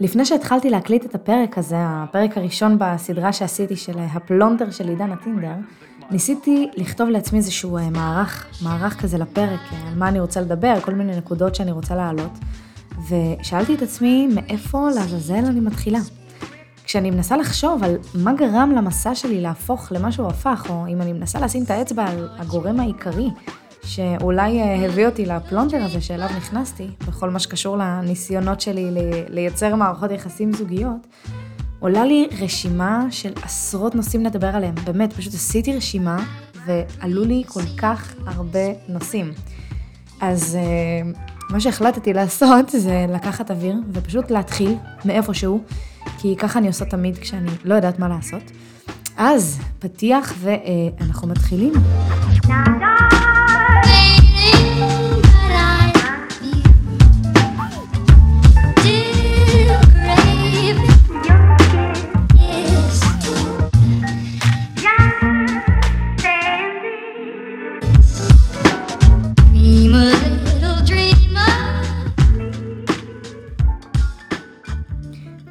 לפני שהתחלתי להקליט את הפרק הזה, הפרק הראשון בסדרה שעשיתי של הפלונטר של עידן הטינדר, ניסיתי לכתוב לעצמי איזשהו אה, מערך, מערך כזה לפרק, אה, על מה אני רוצה לדבר, כל מיני נקודות שאני רוצה להעלות, ושאלתי את עצמי מאיפה לעזאזל אני מתחילה. כשאני מנסה לחשוב על מה גרם למסע שלי להפוך למה שהוא הפך, או אם אני מנסה לשים את האצבע על הגורם העיקרי שאולי אה, הביא אותי לפלונטר הזה שאליו נכנסתי, בכל מה שקשור לניסיונות שלי לייצר מערכות יחסים זוגיות, עולה לי רשימה של עשרות נושאים לדבר עליהם. באמת, פשוט עשיתי רשימה ועלו לי כל כך הרבה נושאים. אז אה, מה שהחלטתי לעשות זה לקחת אוויר ופשוט להתחיל מאיפשהו, כי ככה אני עושה תמיד כשאני לא יודעת מה לעשות. אז פתיח ואנחנו מתחילים.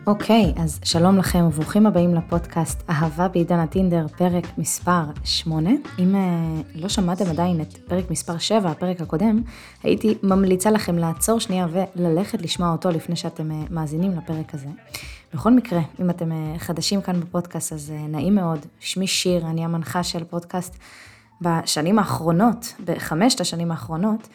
אוקיי, okay, אז שלום לכם וברוכים הבאים לפודקאסט אהבה בעידן הטינדר, פרק מספר 8. אם uh, לא שמעתם עדיין את פרק מספר 7, הפרק הקודם, הייתי ממליצה לכם לעצור שנייה וללכת לשמוע אותו לפני שאתם uh, מאזינים לפרק הזה. בכל מקרה, אם אתם uh, חדשים כאן בפודקאסט, אז uh, נעים מאוד. שמי שיר, אני המנחה של פודקאסט בשנים האחרונות, בחמשת השנים האחרונות.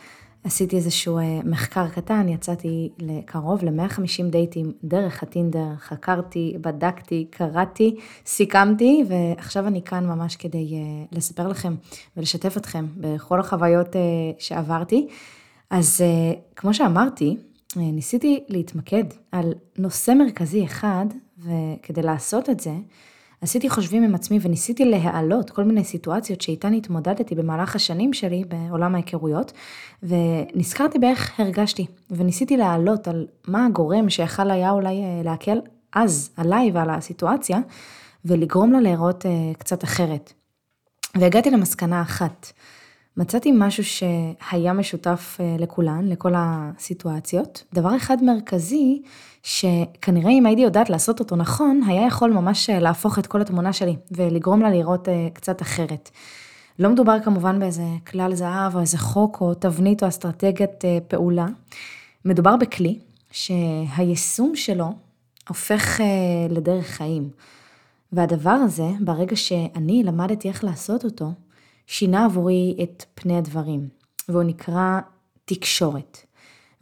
עשיתי איזשהו אה, מחקר קטן, יצאתי לקרוב ל-150 דייטים דרך הטינדר, חקרתי, בדקתי, קראתי, סיכמתי, ועכשיו אני כאן ממש כדי אה, לספר לכם ולשתף אתכם בכל החוויות אה, שעברתי. אז כמו שאמרתי, ניסיתי להתמקד על נושא מרכזי אחד, וכדי לעשות את זה, עשיתי חושבים עם עצמי וניסיתי להעלות כל מיני סיטואציות שאיתן התמודדתי במהלך השנים שלי בעולם ההיכרויות, ונזכרתי באיך הרגשתי, וניסיתי להעלות על מה הגורם שיכל היה אולי אה, להקל אז עליי ועל הסיטואציה, ולגרום לה להיראות אה, קצת אחרת. והגעתי למסקנה אחת. מצאתי משהו שהיה משותף אה, לכולן, לכל הסיטואציות. דבר אחד מרכזי, שכנראה אם הייתי יודעת לעשות אותו נכון, היה יכול ממש אה, להפוך את כל התמונה שלי ולגרום לה לראות אה, קצת אחרת. לא מדובר כמובן באיזה כלל זהב או איזה חוק או תבנית או אסטרטגיית פעולה. מדובר בכלי שהיישום שלו הופך לדרך חיים. והדבר הזה, ברגע שאני למדתי איך לעשות אותו, שינה עבורי את פני הדברים, והוא נקרא תקשורת.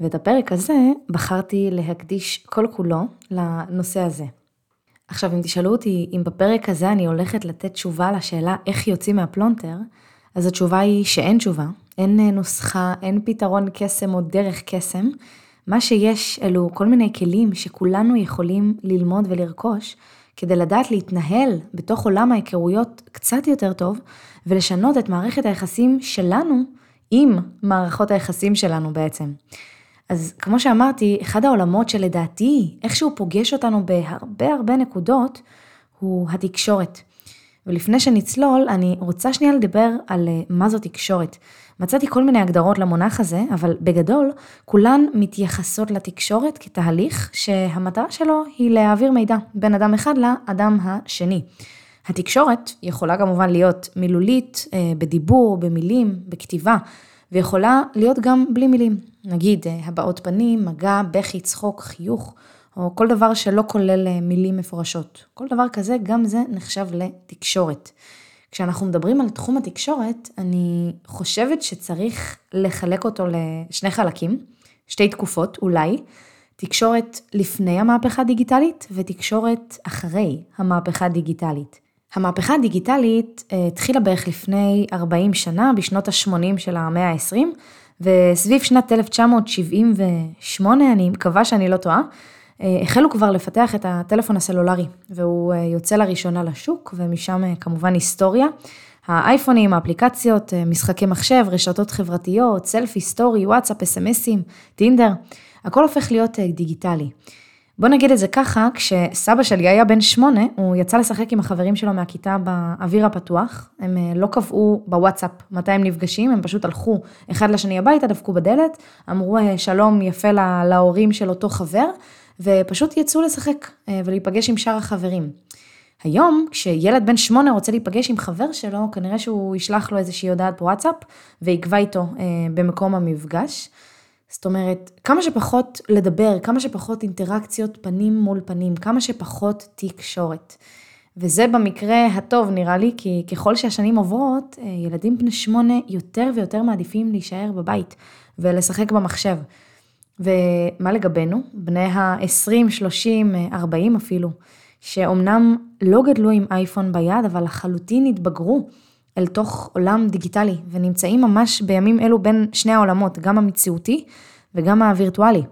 ואת הפרק הזה בחרתי להקדיש כל כולו לנושא הזה. עכשיו, אם תשאלו אותי אם בפרק הזה אני הולכת לתת תשובה לשאלה איך יוצאים מהפלונטר, אז התשובה היא שאין תשובה, אין נוסחה, אין פתרון קסם או דרך קסם. מה שיש אלו כל מיני כלים שכולנו יכולים ללמוד ולרכוש כדי לדעת להתנהל בתוך עולם ההיכרויות קצת יותר טוב, ולשנות את מערכת היחסים שלנו עם מערכות היחסים שלנו בעצם. אז כמו שאמרתי, אחד העולמות שלדעתי איכשהו פוגש אותנו בהרבה הרבה נקודות, הוא התקשורת. ולפני שנצלול, אני רוצה שנייה לדבר על אה, מה זו תקשורת. מצאתי כל מיני הגדרות למונח הזה, אבל בגדול, כולן מתייחסות לתקשורת כתהליך שהמטרה שלו היא להעביר מידע בין אדם אחד לאדם השני. התקשורת יכולה כמובן להיות מילולית, אה, בדיבור, במילים, בכתיבה, ויכולה להיות גם בלי מילים. נגיד אה, הבעות פנים, מגע, בכי, צחוק, חיוך, או כל דבר שלא כולל אה, מילים מפורשות. כל דבר כזה, גם זה נחשב לתקשורת. כשאנחנו מדברים על תחום התקשורת, אני חושבת שצריך לחלק אותו לשני חלקים, שתי תקופות אולי, תקשורת לפני המהפכה הדיגיטלית ותקשורת אחרי המהפכה הדיגיטלית. המהפכה הדיגיטלית אה, התחילה בערך לפני 40 שנה, בשנות ה-80 של המאה ה-20, וסביב שנת 1978, אני מקווה שאני לא טועה, אה, החלו כבר לפתח את הטלפון הסלולרי, והוא אה, יוצא לראשונה לשוק, ומשם כמובן היסטוריה. האייפונים, האפליקציות, משחקי מחשב, רשתות חברתיות, סלפי, סטורי, וואטסאפ, אס.אם.אסים, טינדר, הכל הופך להיות דיגיטלי. בוא נגיד את זה ככה, כשסבא שלי היה בן שמונה, הוא יצא לשחק עם החברים שלו מהכיתה באוויר הפתוח. הם אה, לא קבעו בוואטסאפ מתי הם נפגשים, הם פשוט הלכו אחד לשני הביתה, דפקו בדלת, אמרו אה, שלום יפה להורים של אותו חבר, ופשוט יצאו לשחק אה, ולהיפגש עם שאר החברים. היום, כשילד בן שמונה רוצה להיפגש עם חבר שלו, כנראה שהוא ישלח לו איזושהי הודעת וואטסאפ ויקבע איתו אה, במקום המפגש. זאת אומרת, כמה שפחות לדבר, כמה שפחות אינטראקציות פנים מול פנים, כמה שפחות תקשורת. וזה במקרה הטוב נראה לי, כי ככל שהשנים עוברות, אה, ילדים בני שמונה יותר ויותר מעדיפים להישאר בבית ולשחק במחשב. ומה לגבינו? בני ה-20, 30, 40 אפילו, שאומנם לא גדלו עם אייפון ביד, אבל לחלוטין התבגרו אל תוך עולם דיגיטלי, ונמצאים ממש בימים אלו בין שני העולמות, גם המציאותי וגם הווירטואלי.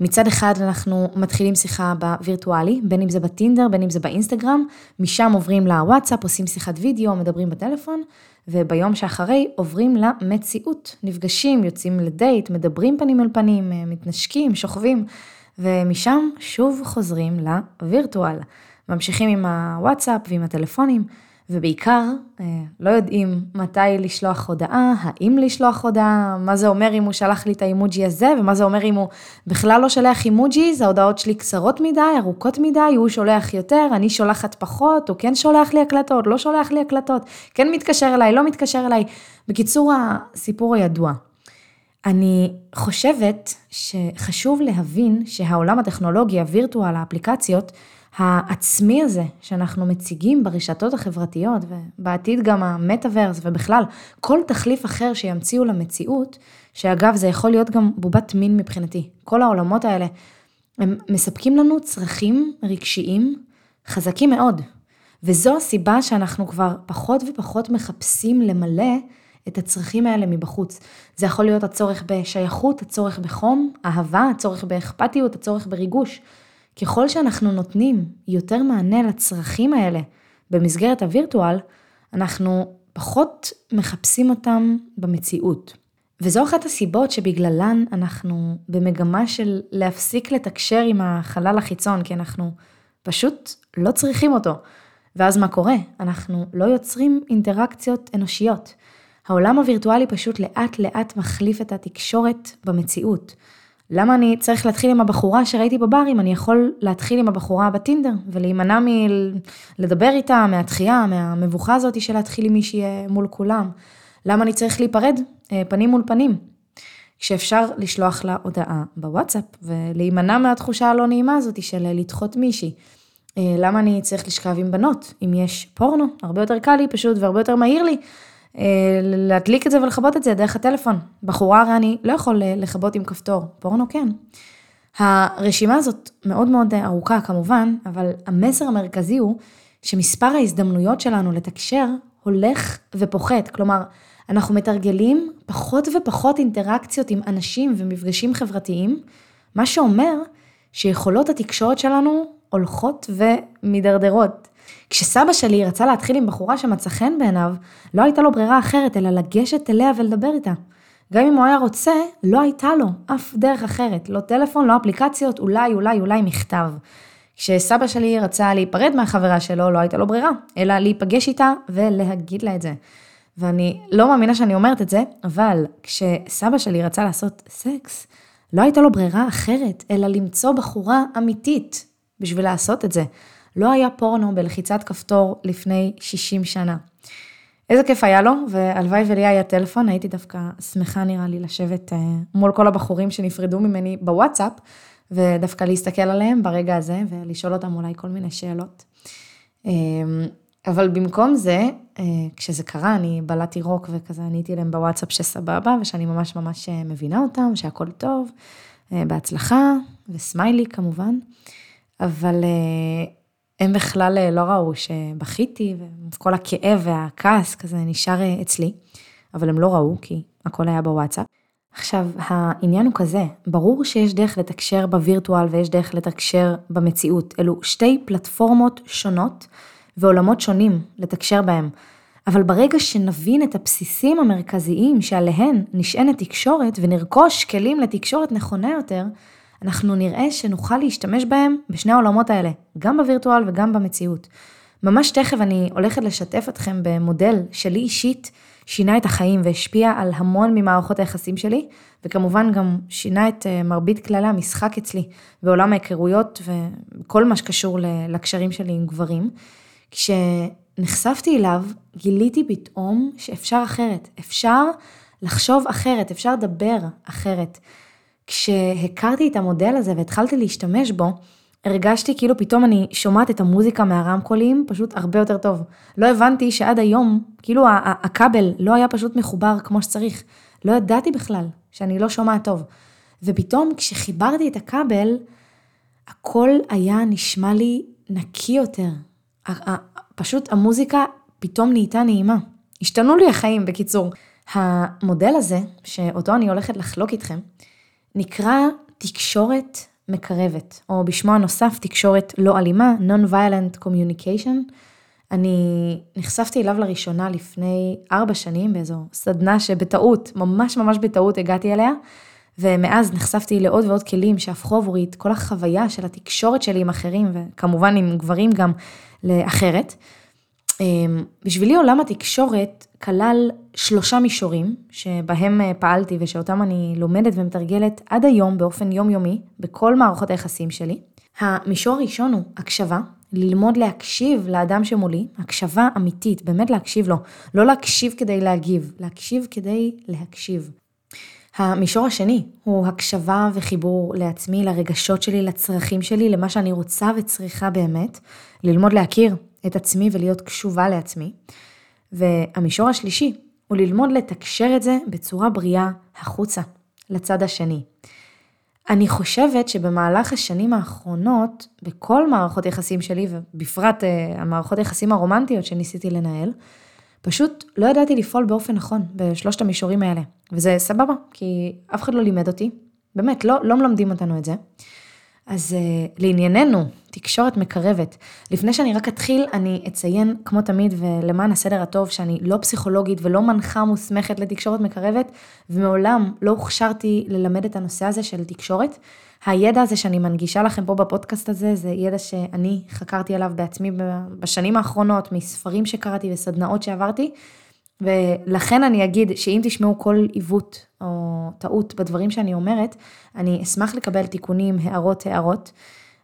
מצד אחד אנחנו מתחילים שיחה בווירטואלי, בין אם זה בטינדר, בין אם זה באינסטגרם, משם עוברים לוואטסאפ, עושים שיחת וידאו, מדברים בטלפון, וביום שאחרי עוברים למציאות, נפגשים, יוצאים לדייט, מדברים פנים אל פנים, מתנשקים, שוכבים, ומשם שוב חוזרים לווירטואל. ממשיכים עם הוואטסאפ ועם הטלפונים. ובעיקר אה, לא יודעים מתי לשלוח הודעה, האם לשלוח הודעה, מה זה אומר אם הוא שלח לי את האימוג'י הזה, ומה זה אומר אם הוא בכלל לא שולח אימוג'יז, ההודעות שלי קצרות מדי, ארוכות מדי, הוא שולח יותר, אני שולחת פחות, הוא כן שולח לי הקלטות, לא שולח לי הקלטות, כן מתקשר אליי, לא מתקשר אליי. בקיצור, הסיפור הידוע. אני חושבת שחשוב להבין שהעולם הטכנולוגי, הווירטואל, האפליקציות, העצמי הזה שאנחנו מציגים ברשתות החברתיות, ובעתיד גם המטאוורס, ובכלל, כל תחליף אחר שימציאו למציאות, שאגב, זה יכול להיות גם בובת מין מבחינתי. כל העולמות האלה, הם מספקים לנו צרכים רגשיים חזקים מאוד. וזו הסיבה שאנחנו כבר פחות ופחות מחפשים למלא את הצרכים האלה מבחוץ. זה יכול להיות הצורך בשייכות, הצורך בחום, אהבה, הצורך באכפתיות, הצורך בריגוש. ככל שאנחנו נותנים יותר מענה לצרכים האלה במסגרת הווירטואל, אנחנו פחות מחפשים אותם במציאות. וזו אחת הסיבות שבגללן אנחנו במגמה של להפסיק לתקשר עם החלל החיצון, כי אנחנו פשוט לא צריכים אותו. ואז מה קורה? אנחנו לא יוצרים אינטראקציות אנושיות. העולם הווירטואלי פשוט לאט לאט מחליף את התקשורת במציאות. למה אני צריך להתחיל עם הבחורה שראיתי בבר אם אני יכול להתחיל עם הבחורה בטינדר ולהימנע מלדבר איתה, מהתחייה, מהמבוכה הזאת של להתחיל עם מישהי מול כולם? למה אני צריך להיפרד אה, פנים מול פנים? כשאפשר לשלוח לה הודעה בוואטסאפ ולהימנע מהתחושה הלא נעימה הזאת של לדחות מישהי. אה, למה אני צריך לשכב עם בנות? אם יש פורנו, הרבה יותר קל לי פשוט והרבה יותר מהיר לי אה, להדליק את זה ולכבות את זה דרך הטלפון. בחורה הרי אני לא יכול אה, לכבות עם כפתור, פורנו כן. הרשימה הזאת מאוד מאוד אה, ארוכה כמובן, אבל המסר המרכזי הוא שמספר ההזדמנויות שלנו לתקשר הולך ופוחת. כלומר, אנחנו מתרגלים פחות ופחות אינטראקציות עם אנשים ומפגשים חברתיים, מה שאומר שיכולות התקשורת שלנו הולכות ומידרדרות. כשסבא שלי רצה להתחיל עם בחורה שמצא חן בעיניו, לא הייתה לו ברירה אחרת אלא לגשת אליה ולדבר איתה. גם אם הוא היה רוצה, לא הייתה לו אף דרך אחרת, לא טלפון, לא אפליקציות, אולי, אולי, אולי מכתב. כשסבא שלי רצה להיפרד מהחברה שלו, לא הייתה לו ברירה, אלא להיפגש איתה ולהגיד לה את זה. ואני לא מאמינה שאני אומרת את זה, אבל כשסבא שלי רצה לעשות סקס, לא הייתה לו ברירה אחרת, אלא למצוא בחורה אמיתית בשביל לעשות את זה. לא היה פורנו בלחיצת כפתור לפני 60 שנה. איזה כיף היה לו, והלוואי ולי היה טלפון, הייתי דווקא שמחה נראה לי לשבת אה, מול כל הבחורים שנפרדו ממני בוואטסאפ, ודווקא להסתכל עליהם ברגע הזה, ולשאול אותם אולי כל מיני שאלות. אמ, אבל במקום זה, אה, כשזה קרה, אני בלעתי רוק וכזה עניתי להם בוואטסאפ שסבבה, ושאני ממש ממש אה, מבינה אותם, שהכל טוב, בהצלחה, וסמיילי כמובן. אבל הם בכלל אה, לא ראו שבכיתי, וכל הכאב והכעס כזה נשאר אה, אצלי, אבל הם לא ראו, כי הכל היה בוואטסאפ. עכשיו, העניין הוא כזה, ברור שיש דרך לתקשר בווירטואל ויש דרך לתקשר במציאות. אלו שתי פלטפורמות שונות ועולמות שונים לתקשר בהם. אבל ברגע שנבין את הבסיסים המרכזיים שעליהן נשענת תקשורת ונרכוש כלים לתקשורת נכונה יותר, אנחנו נראה שנוכל להשתמש בהם בשני העולמות האלה, גם בווירטואל וגם במציאות. ממש תכף אני הולכת לשתף אתכם במודל שלי אישית, שינה את החיים והשפיע על המון ממערכות היחסים שלי, וכמובן גם שינה את אה, מרבית כללי המשחק אצלי בעולם ההיכרויות וכל מה שקשור לקשרים שלי עם גברים. כשנחשפתי אליו, גיליתי פתאום שאפשר אחרת, אפשר לחשוב אחרת, אפשר לדבר אחרת. כשהכרתי את המודל הזה והתחלתי להשתמש בו, הרגשתי כאילו פתאום אני שומעת את המוזיקה מהרמקולים פשוט הרבה יותר טוב. לא הבנתי שעד היום, כאילו הכבל לא היה פשוט מחובר כמו שצריך. לא ידעתי בכלל שאני לא שומעת טוב. ופתאום כשחיברתי את הכבל, הכל היה נשמע לי נקי יותר. פשוט המוזיקה פתאום נהייתה נעימה. השתנו לי החיים, בקיצור. המודל הזה, שאותו אני הולכת לחלוק איתכם, נקרא תקשורת מקרבת, או בשמו הנוסף תקשורת לא אלימה, Non-Violent Communication. אני נחשפתי אליו לראשונה לפני ארבע שנים באיזו סדנה שבטעות, ממש ממש בטעות הגעתי אליה, ומאז נחשפתי לעוד ועוד כלים שהפכו עבורי את כל החוויה של התקשורת שלי עם אחרים, וכמובן עם גברים גם לאחרת. אמ, בשבילי עולם התקשורת כלל שלושה מישורים שבהם אה, פעלתי ושאותם אני לומדת ומתרגלת עד היום באופן יומיומי בכל מערכות היחסים שלי. המישור הראשון הוא הקשבה, ללמוד להקשיב לאדם שמולי, הקשבה אמיתית, באמת להקשיב לו, לא להקשיב כדי להגיב, להקשיב כדי להקשיב. המישור השני הוא הקשבה וחיבור לעצמי, לרגשות שלי, לצרכים שלי, למה שאני רוצה וצריכה באמת, ללמוד להכיר את עצמי ולהיות קשובה לעצמי. והמישור השלישי הוא ללמוד לתקשר את זה בצורה בריאה החוצה, לצד השני. אני חושבת שבמהלך השנים האחרונות, בכל מערכות יחסים שלי, ובפרט uh, המערכות היחסים הרומנטיות שניסיתי לנהל, פשוט לא ידעתי לפעול באופן נכון בשלושת המישורים האלה. וזה סבבה, כי אף אחד לא לימד אותי, באמת, לא, לא מלמדים אותנו את זה. אז uh, לענייננו, תקשורת מקרבת. לפני שאני רק אתחיל, אני אציין, כמו תמיד, ולמען הסדר הטוב, שאני לא פסיכולוגית ולא מנחה מוסמכת לתקשורת מקרבת, ומעולם לא הוכשרתי ללמד את הנושא הזה של תקשורת. הידע הזה שאני מנגישה לכם פה בפודקאסט הזה, זה ידע שאני חקרתי עליו בעצמי בשנים האחרונות, מספרים שקראתי וסדנאות שעברתי, ולכן אני אגיד שאם תשמעו כל עיוות או טעות בדברים שאני אומרת, אני אשמח לקבל תיקונים, הערות, הערות.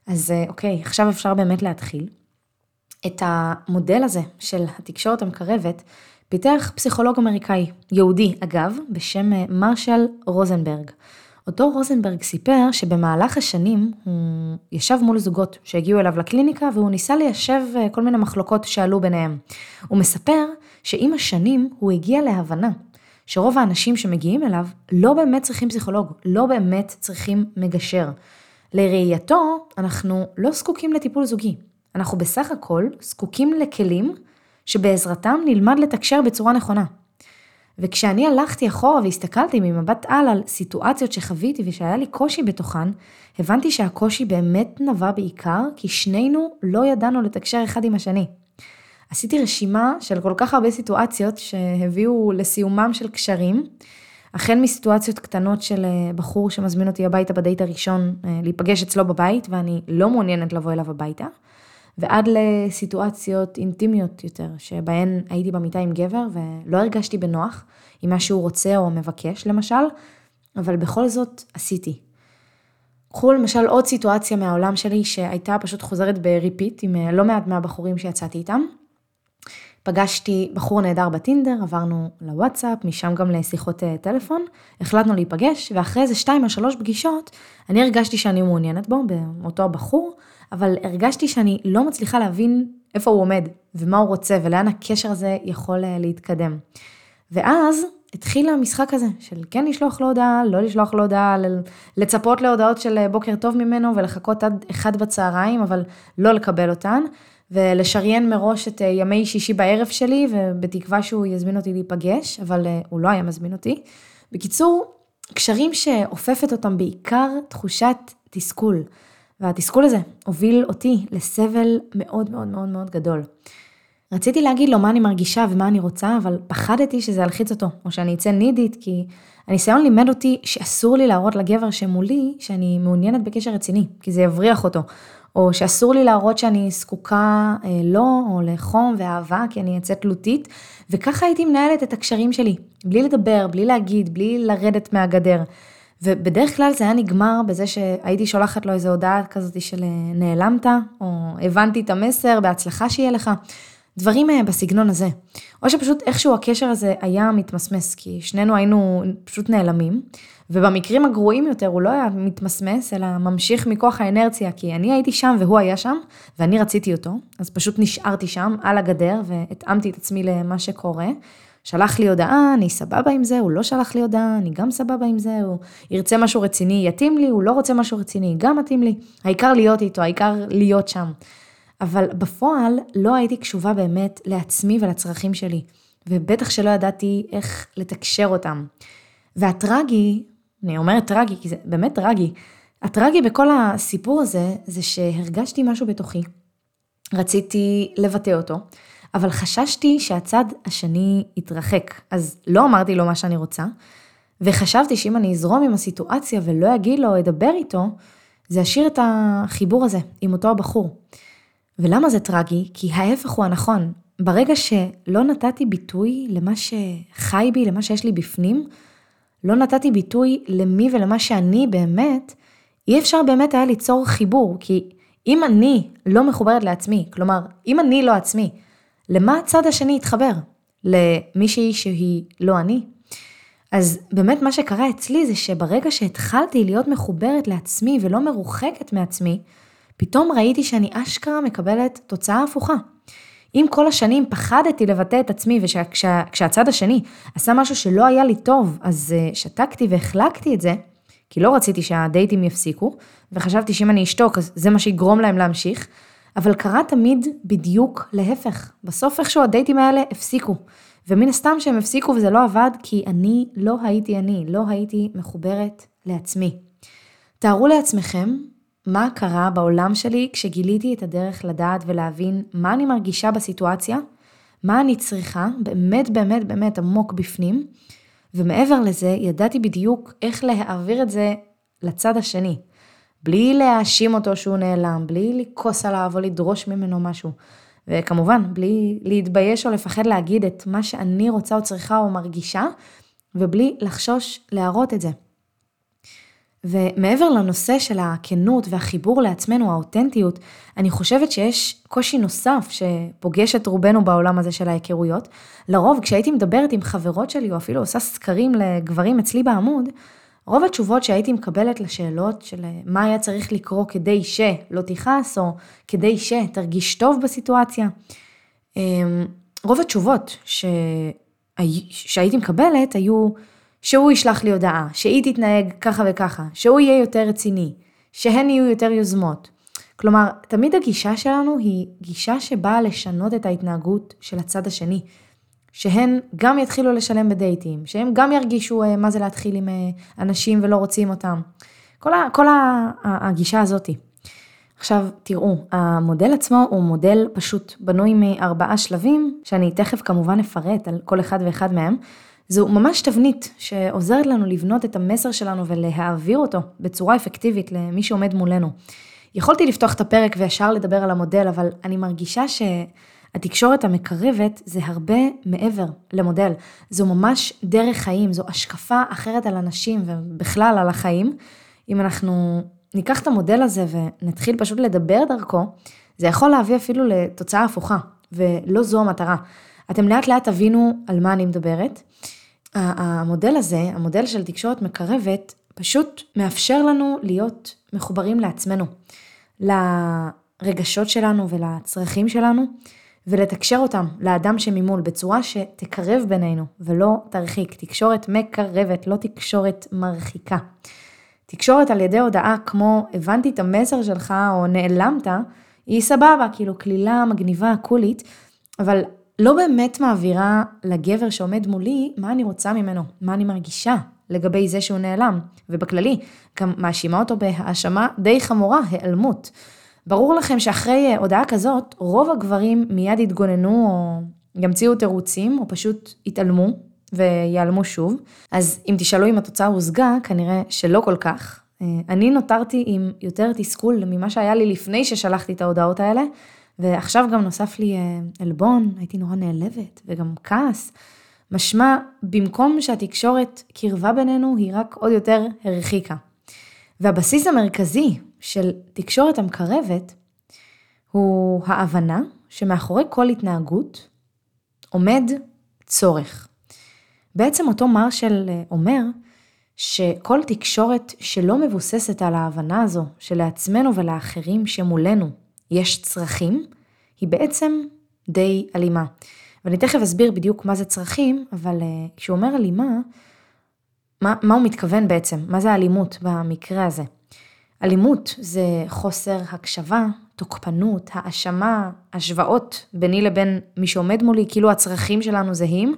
אז אה, אוקיי, עכשיו אפשר באמת להתחיל. את המודל הזה של התקשורת המקרבת פיתח פסיכולוג אמריקאי, יהודי אגב, בשם אה, מרשל רוזנברג. אותו רוזנברג סיפר שבמהלך השנים הוא ישב מול זוגות שהגיעו אליו לקליניקה והוא ניסה ליישב אה, כל מיני מחלוקות שעלו ביניהם. הוא מספר שעם השנים הוא הגיע להבנה שרוב האנשים שמגיעים אליו לא באמת צריכים פסיכולוג, לא באמת צריכים מגשר. לראייתו, אנחנו לא זקוקים לטיפול זוגי. אנחנו בסך הכל זקוקים לכלים שבעזרתם נלמד לתקשר בצורה נכונה. וכשאני הלכתי אחורה והסתכלתי ממבט על על סיטואציות שחוויתי ושהיה לי קושי בתוכן, הבנתי שהקושי באמת נבע בעיקר כי שנינו לא ידענו לתקשר אחד עם השני. עשיתי רשימה של כל כך הרבה סיטואציות שהביאו לסיומם של קשרים, החל מסיטואציות קטנות של אה, בחור שמזמין אותי הביתה בדייט הראשון אה, להיפגש אצלו בבית ואני לא מעוניינת לבוא אליו הביתה, ועד לסיטואציות אינטימיות יותר, שבהן הייתי במיטה עם גבר ולא הרגשתי בנוח עם מה שהוא רוצה או מבקש למשל, אבל בכל זאת עשיתי. קחו למשל עוד סיטואציה מהעולם שלי שהייתה פשוט חוזרת ב repeat עם אה, לא מעט מהבחורים שיצאתי איתם. פגשתי בחור נהדר בטינדר, עברנו לוואטסאפ, משם גם לשיחות אה, טלפון, החלטנו להיפגש, ואחרי איזה שתיים או שלוש פגישות, אני הרגשתי שאני מעוניינת בו, באותו הבחור, אבל הרגשתי שאני לא מצליחה להבין איפה הוא עומד, ומה הוא רוצה, ולאן הקשר הזה יכול אה, להתקדם. ואז התחיל המשחק הזה, של כן לשלוח לו הודעה, לא לשלוח לו הודעה, לצפות להודעות של אה, בוקר טוב ממנו, ולחכות עד אחד בצהריים, אבל לא לקבל אותן. ולשריין מראש את אה, ימי שישי בערב שלי, ובתקווה שהוא יזמין אותי להיפגש, אבל אה, הוא לא היה מזמין אותי. בקיצור, קשרים שאופפת אותם בעיקר תחושת תסכול. והתסכול הזה הוביל אותי לסבל מאוד מאוד מאוד מאוד גדול. רציתי להגיד לו מה אני מרגישה ומה אני רוצה, אבל פחדתי שזה ילחיץ אותו, או שאני אצא נידית, כי הניסיון לימד אותי שאסור לי להראות לגבר שמולי שאני מעוניינת בקשר רציני, כי זה יבריח אותו, או שאסור לי להראות שאני זקוקה אה, לו, או לחום ואהבה, כי אני אצא תלותית, וככה הייתי מנהלת את הקשרים שלי, בלי לדבר, בלי להגיד, בלי לרדת מהגדר. ובדרך כלל זה היה נגמר בזה שהייתי שולחת לו איזו הודעה כזאת של אה, נעלמת, או הבנתי את המסר, בהצלחה שיהיה לך. דברים אה, בסגנון הזה. או שפשוט איכשהו הקשר הזה היה מתמסמס, כי שנינו היינו פשוט נעלמים, ובמקרים הגרועים יותר הוא לא היה מתמסמס, אלא ממשיך מכוח האנרציה, כי אני הייתי שם והוא היה שם, ואני רציתי אותו, אז פשוט נשארתי שם, על הגדר, והתאמתי את עצמי למה שקורה. שלח לי הודעה, אני סבבה עם זה, הוא לא שלח לי הודעה, אני גם סבבה עם זה, הוא ירצה משהו רציני, יתאים לי, הוא לא רוצה משהו רציני, גם מתאים לי. העיקר להיות איתו, העיקר להיות שם. אבל בפועל לא הייתי קשובה באמת לעצמי ולצרכים שלי, ובטח שלא ידעתי איך לתקשר אותם. והטרגי, אני אומרת טרגי, כי זה באמת טרגי, הטרגי בכל הסיפור הזה, זה שהרגשתי משהו בתוכי, רציתי לבטא אותו, אבל חששתי שהצד השני יתרחק, אז לא אמרתי לו מה שאני רוצה, וחשבתי שאם אני אזרום עם הסיטואציה ולא אגיד לו אדבר איתו, זה ישאיר את החיבור הזה עם אותו הבחור. ולמה זה טרגי? כי ההפך הוא הנכון. ברגע שלא נתתי ביטוי למה שחי בי, למה שיש לי בפנים, לא נתתי ביטוי למי ולמה שאני באמת, אי אפשר באמת היה ליצור חיבור, כי אם אני לא מחוברת לעצמי, כלומר, אם אני לא עצמי, למה הצד השני יתחבר? למישהי שהיא לא אני? אז באמת מה שקרה אצלי זה שברגע שהתחלתי להיות מחוברת לעצמי ולא מרוחקת מעצמי, פתאום ראיתי שאני אשכרה מקבלת תוצאה הפוכה. אם כל השנים פחדתי לבטא את עצמי וכשהצד השני עשה משהו שלא היה לי טוב, אז uh, שתקתי והחלקתי את זה, כי לא רציתי שהדייטים יפסיקו, וחשבתי שאם אני אשתוק אז זה מה שיגרום להם להמשיך, אבל קרה תמיד בדיוק להפך. בסוף איכשהו הדייטים האלה הפסיקו. ומן הסתם שהם הפסיקו וזה לא עבד, כי אני לא הייתי אני, לא הייתי מחוברת לעצמי. תארו לעצמכם מה קרה בעולם שלי כשגיליתי את הדרך לדעת ולהבין מה אני מרגישה בסיטואציה, מה אני צריכה, באמת באמת באמת עמוק בפנים, ומעבר לזה ידעתי בדיוק איך להעביר את זה לצד השני. בלי להאשים אותו שהוא נעלם, בלי לכעוס עליו או לדרוש ממנו משהו. וכמובן, בלי להתבייש או לפחד להגיד את מה שאני רוצה או צריכה או מרגישה, ובלי לחשוש להראות את זה. ומעבר לנושא של הכנות והחיבור לעצמנו, האותנטיות, אני חושבת שיש קושי נוסף שפוגש את רובנו בעולם הזה של ההיכרויות. לרוב, כשהייתי מדברת עם חברות שלי, או אפילו עושה סקרים לגברים אצלי בעמוד, רוב התשובות שהייתי מקבלת לשאלות של מה היה צריך לקרות כדי שלא תכעס, או כדי שתרגיש טוב בסיטואציה, אמ, רוב התשובות ש... שהייתי מקבלת היו, שהוא ישלח לי הודעה, שהיא תתנהג ככה וככה, שהוא יהיה יותר רציני, שהן יהיו יותר יוזמות. כלומר, תמיד הגישה שלנו היא גישה שבאה לשנות את ההתנהגות של הצד השני. שהן גם יתחילו לשלם בדייטים, שהם גם ירגישו אה, מה זה להתחיל עם אה, אנשים ולא רוצים אותם. כל, ה, כל ה, הגישה הזאתי. עכשיו, תראו, המודל עצמו הוא מודל פשוט בנוי מארבעה שלבים, שאני תכף כמובן אפרט על כל אחד ואחד מהם. זו ממש תבנית שעוזרת לנו לבנות את המסר שלנו ולהעביר אותו בצורה אפקטיבית למי שעומד מולנו. יכולתי לפתוח את הפרק וישר לדבר על המודל, אבל אני מרגישה שהתקשורת המקרבת זה הרבה מעבר למודל. זו ממש דרך חיים, זו השקפה אחרת על אנשים ובכלל על החיים. אם אנחנו ניקח את המודל הזה ונתחיל פשוט לדבר דרכו, זה יכול להביא אפילו לתוצאה הפוכה, ולא זו המטרה. אתם לאט לאט תבינו על מה אני מדברת. המודל הזה, המודל של תקשורת מקרבת, פשוט מאפשר לנו להיות מחוברים לעצמנו, לרגשות שלנו ולצרכים שלנו, ולתקשר אותם לאדם שממול בצורה שתקרב בינינו ולא תרחיק. תקשורת מקרבת, לא תקשורת מרחיקה. תקשורת על ידי הודעה כמו הבנתי את המסר שלך או נעלמת, היא סבבה, כאילו קלילה מגניבה, קולית, אבל לא באמת מעבירה לגבר שעומד מולי מה אני רוצה ממנו, מה אני מרגישה לגבי זה שהוא נעלם, ובכללי, גם מאשימה אותו בהאשמה די חמורה, היעלמות. ברור לכם שאחרי הודעה כזאת, רוב הגברים מיד יתגוננו או ימציאו תירוצים, או פשוט יתעלמו ויעלמו שוב. אז אם תשאלו אם התוצאה הושגה, כנראה שלא כל כך, אה, אני נותרתי עם יותר תסכול ממה שהיה לי לפני ששלחתי את ההודעות האלה, ועכשיו גם נוסף לי אה, עלבון, הייתי נורא נעלבת, וגם כעס. משמע, במקום שהתקשורת קרבה בינינו, היא רק עוד יותר הרחיקה. והבסיס המרכזי של תקשורת המקרבת, הוא ההבנה שמאחורי כל התנהגות עומד צורך. בעצם אותו מרשל אה, אומר שכל תקשורת שלא מבוססת על ההבנה הזו שלעצמנו ולאחרים שמולנו יש צרכים, היא בעצם די אלימה. ואני תכף אסביר בדיוק מה זה צרכים, אבל uh, כשהוא אומר אלימה, מה, מה הוא מתכוון בעצם? מה זה אלימות במקרה הזה? אלימות זה חוסר הקשבה, תוקפנות, האשמה, השוואות ביני לבין מי שעומד מולי, כאילו הצרכים שלנו זהים,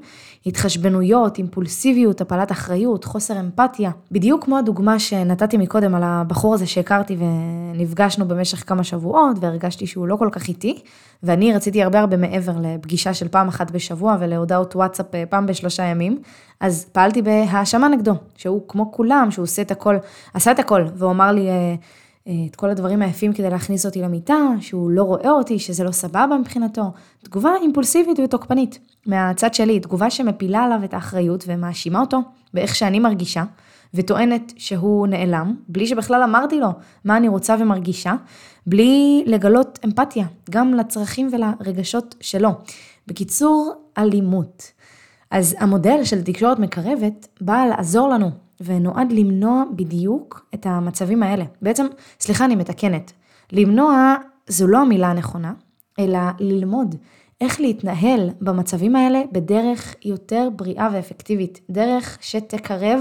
התחשבנויות, אימפולסיביות, הפלת אחריות, חוסר אמפתיה. בדיוק כמו הדוגמה שנתתי מקודם על הבחור הזה שהכרתי ונפגשנו במשך כמה שבועות והרגשתי שהוא לא כל כך איטי, ואני רציתי הרבה הרבה מעבר לפגישה של פעם אחת בשבוע ולהודעות וואטסאפ אה, פעם בשלושה ימים, אז פעלתי בהאשמה נגדו, שהוא כמו כולם, שהוא עושה את הכל, עשה את הכל, והוא אמר לי, אה, את כל הדברים היפים כדי להכניס אותי למיטה, שהוא לא רואה אותי, שזה לא סבבה מבחינתו. תגובה אימפולסיבית ותוקפנית. מהצד שלי, תגובה שמפילה עליו את האחריות ומאשימה אותו באיך שאני מרגישה, וטוענת שהוא נעלם, בלי שבכלל אמרתי לו מה אני רוצה ומרגישה, בלי לגלות אמפתיה, גם לצרכים ולרגשות שלו. בקיצור, אלימות. אז המודל של תקשורת מקרבת בא לעזור לנו ונועד למנוע בדיוק את המצבים האלה. בעצם, סליחה, אני מתקנת. למנוע זו לא המילה הנכונה, אלא ללמוד איך להתנהל במצבים האלה בדרך יותר בריאה ואפקטיבית, דרך שתקרב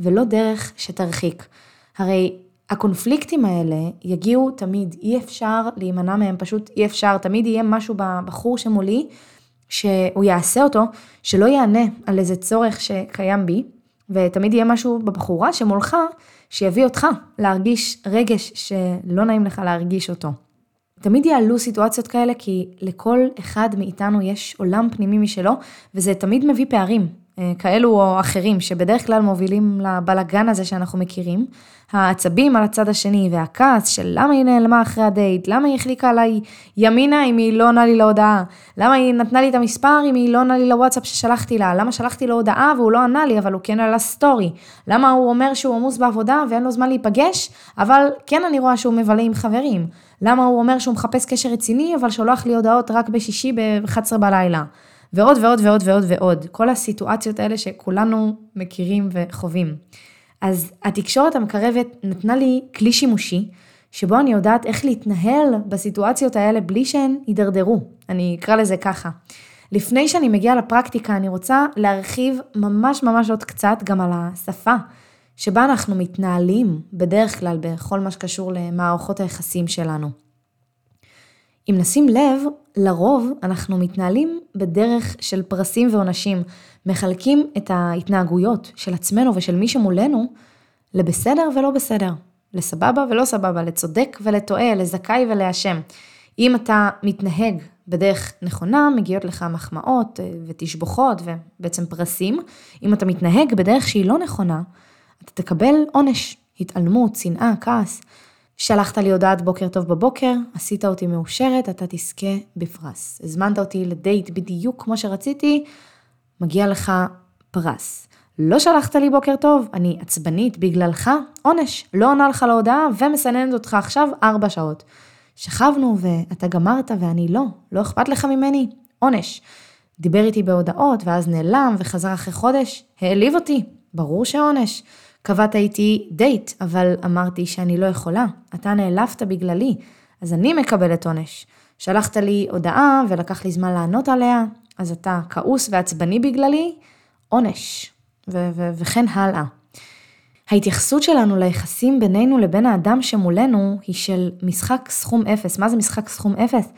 ולא דרך שתרחיק. הרי הקונפליקטים האלה יגיעו תמיד, אי אפשר להימנע מהם, פשוט אי אפשר, תמיד יהיה משהו בבחור שמולי, שהוא יעשה אותו, שלא יענה על איזה צורך שקיים בי, ותמיד יהיה משהו בבחורה שמולך, שיביא אותך להרגיש רגש שלא נעים לך להרגיש אותו. תמיד יעלו סיטואציות כאלה כי לכל אחד מאיתנו יש עולם פנימי משלו, וזה תמיד מביא פערים. אה, כאלו או אחרים, שבדרך כלל מובילים לבלגן הזה שאנחנו מכירים, העצבים על הצד השני והכעס של למה היא נעלמה אחרי הדייט, למה היא החליקה עליי ימינה אם היא לא עונה לי להודעה, למה היא נתנה לי את המספר אם היא לא עונה לי לוואטסאפ ששלחתי לה, למה שלחתי לו הודעה והוא לא ענה לי אבל הוא כן עלה סטורי, למה הוא אומר שהוא עמוס בעבודה ואין לו זמן להיפגש, אבל כן אני רואה שהוא מבלה עם חברים, למה הוא אומר שהוא מחפש קשר רציני אבל שולח לי הודעות רק בשישי ב-11 בלילה. ועוד ועוד ועוד ועוד ועוד. כל הסיטואציות האלה שכולנו מכירים וחווים. אז התקשורת המקרבת נתנה לי כלי שימושי, שבו אני יודעת איך להתנהל בסיטואציות האלה בלי שהן יידרדרו. אני אקרא לזה ככה. לפני שאני מגיעה לפרקטיקה, אני רוצה להרחיב ממש ממש עוד קצת גם על השפה שבה אנחנו מתנהלים בדרך כלל בכל מה שקשור למערכות היחסים שלנו. אם נשים לב, לרוב אנחנו מתנהלים בדרך של פרסים ועונשים, מחלקים את ההתנהגויות של עצמנו ושל מי שמולנו לבסדר ולא בסדר, לסבבה ולא סבבה, לצודק ולטועה, לזכאי ולאשם. אם אתה מתנהג בדרך נכונה, מגיעות לך מחמאות אה, ותשבוכות ובעצם פרסים. אם אתה מתנהג בדרך שהיא לא נכונה, אתה תקבל עונש, התעלמות, שנאה, כעס. שלחת לי הודעת בוקר טוב בבוקר, עשית אותי מאושרת, אתה תזכה בפרס. הזמנת אותי לדייט בדיוק כמו שרציתי, מגיע לך פרס. לא שלחת לי בוקר טוב, אני עצבנית בגללך, עונש, לא עונה לך להודעה ומסננת אותך עכשיו ארבע שעות. שכבנו ואתה גמרת ואני לא, לא אכפת לך ממני, עונש. דיבר איתי בהודעות ואז נעלם וחזר אחרי חודש, העליב אותי, ברור שעונש. קבעת איתי דייט, אבל אמרתי שאני לא יכולה, אתה נעלבת בגללי, אז אני מקבלת עונש. שלחת לי הודעה ולקח לי זמן לענות עליה, אז אתה כעוס ועצבני בגללי, עונש, ו- ו- וכן הלאה. ההתייחסות שלנו ליחסים בינינו לבין האדם שמולנו היא של משחק סכום אפס. מה זה משחק סכום אפס?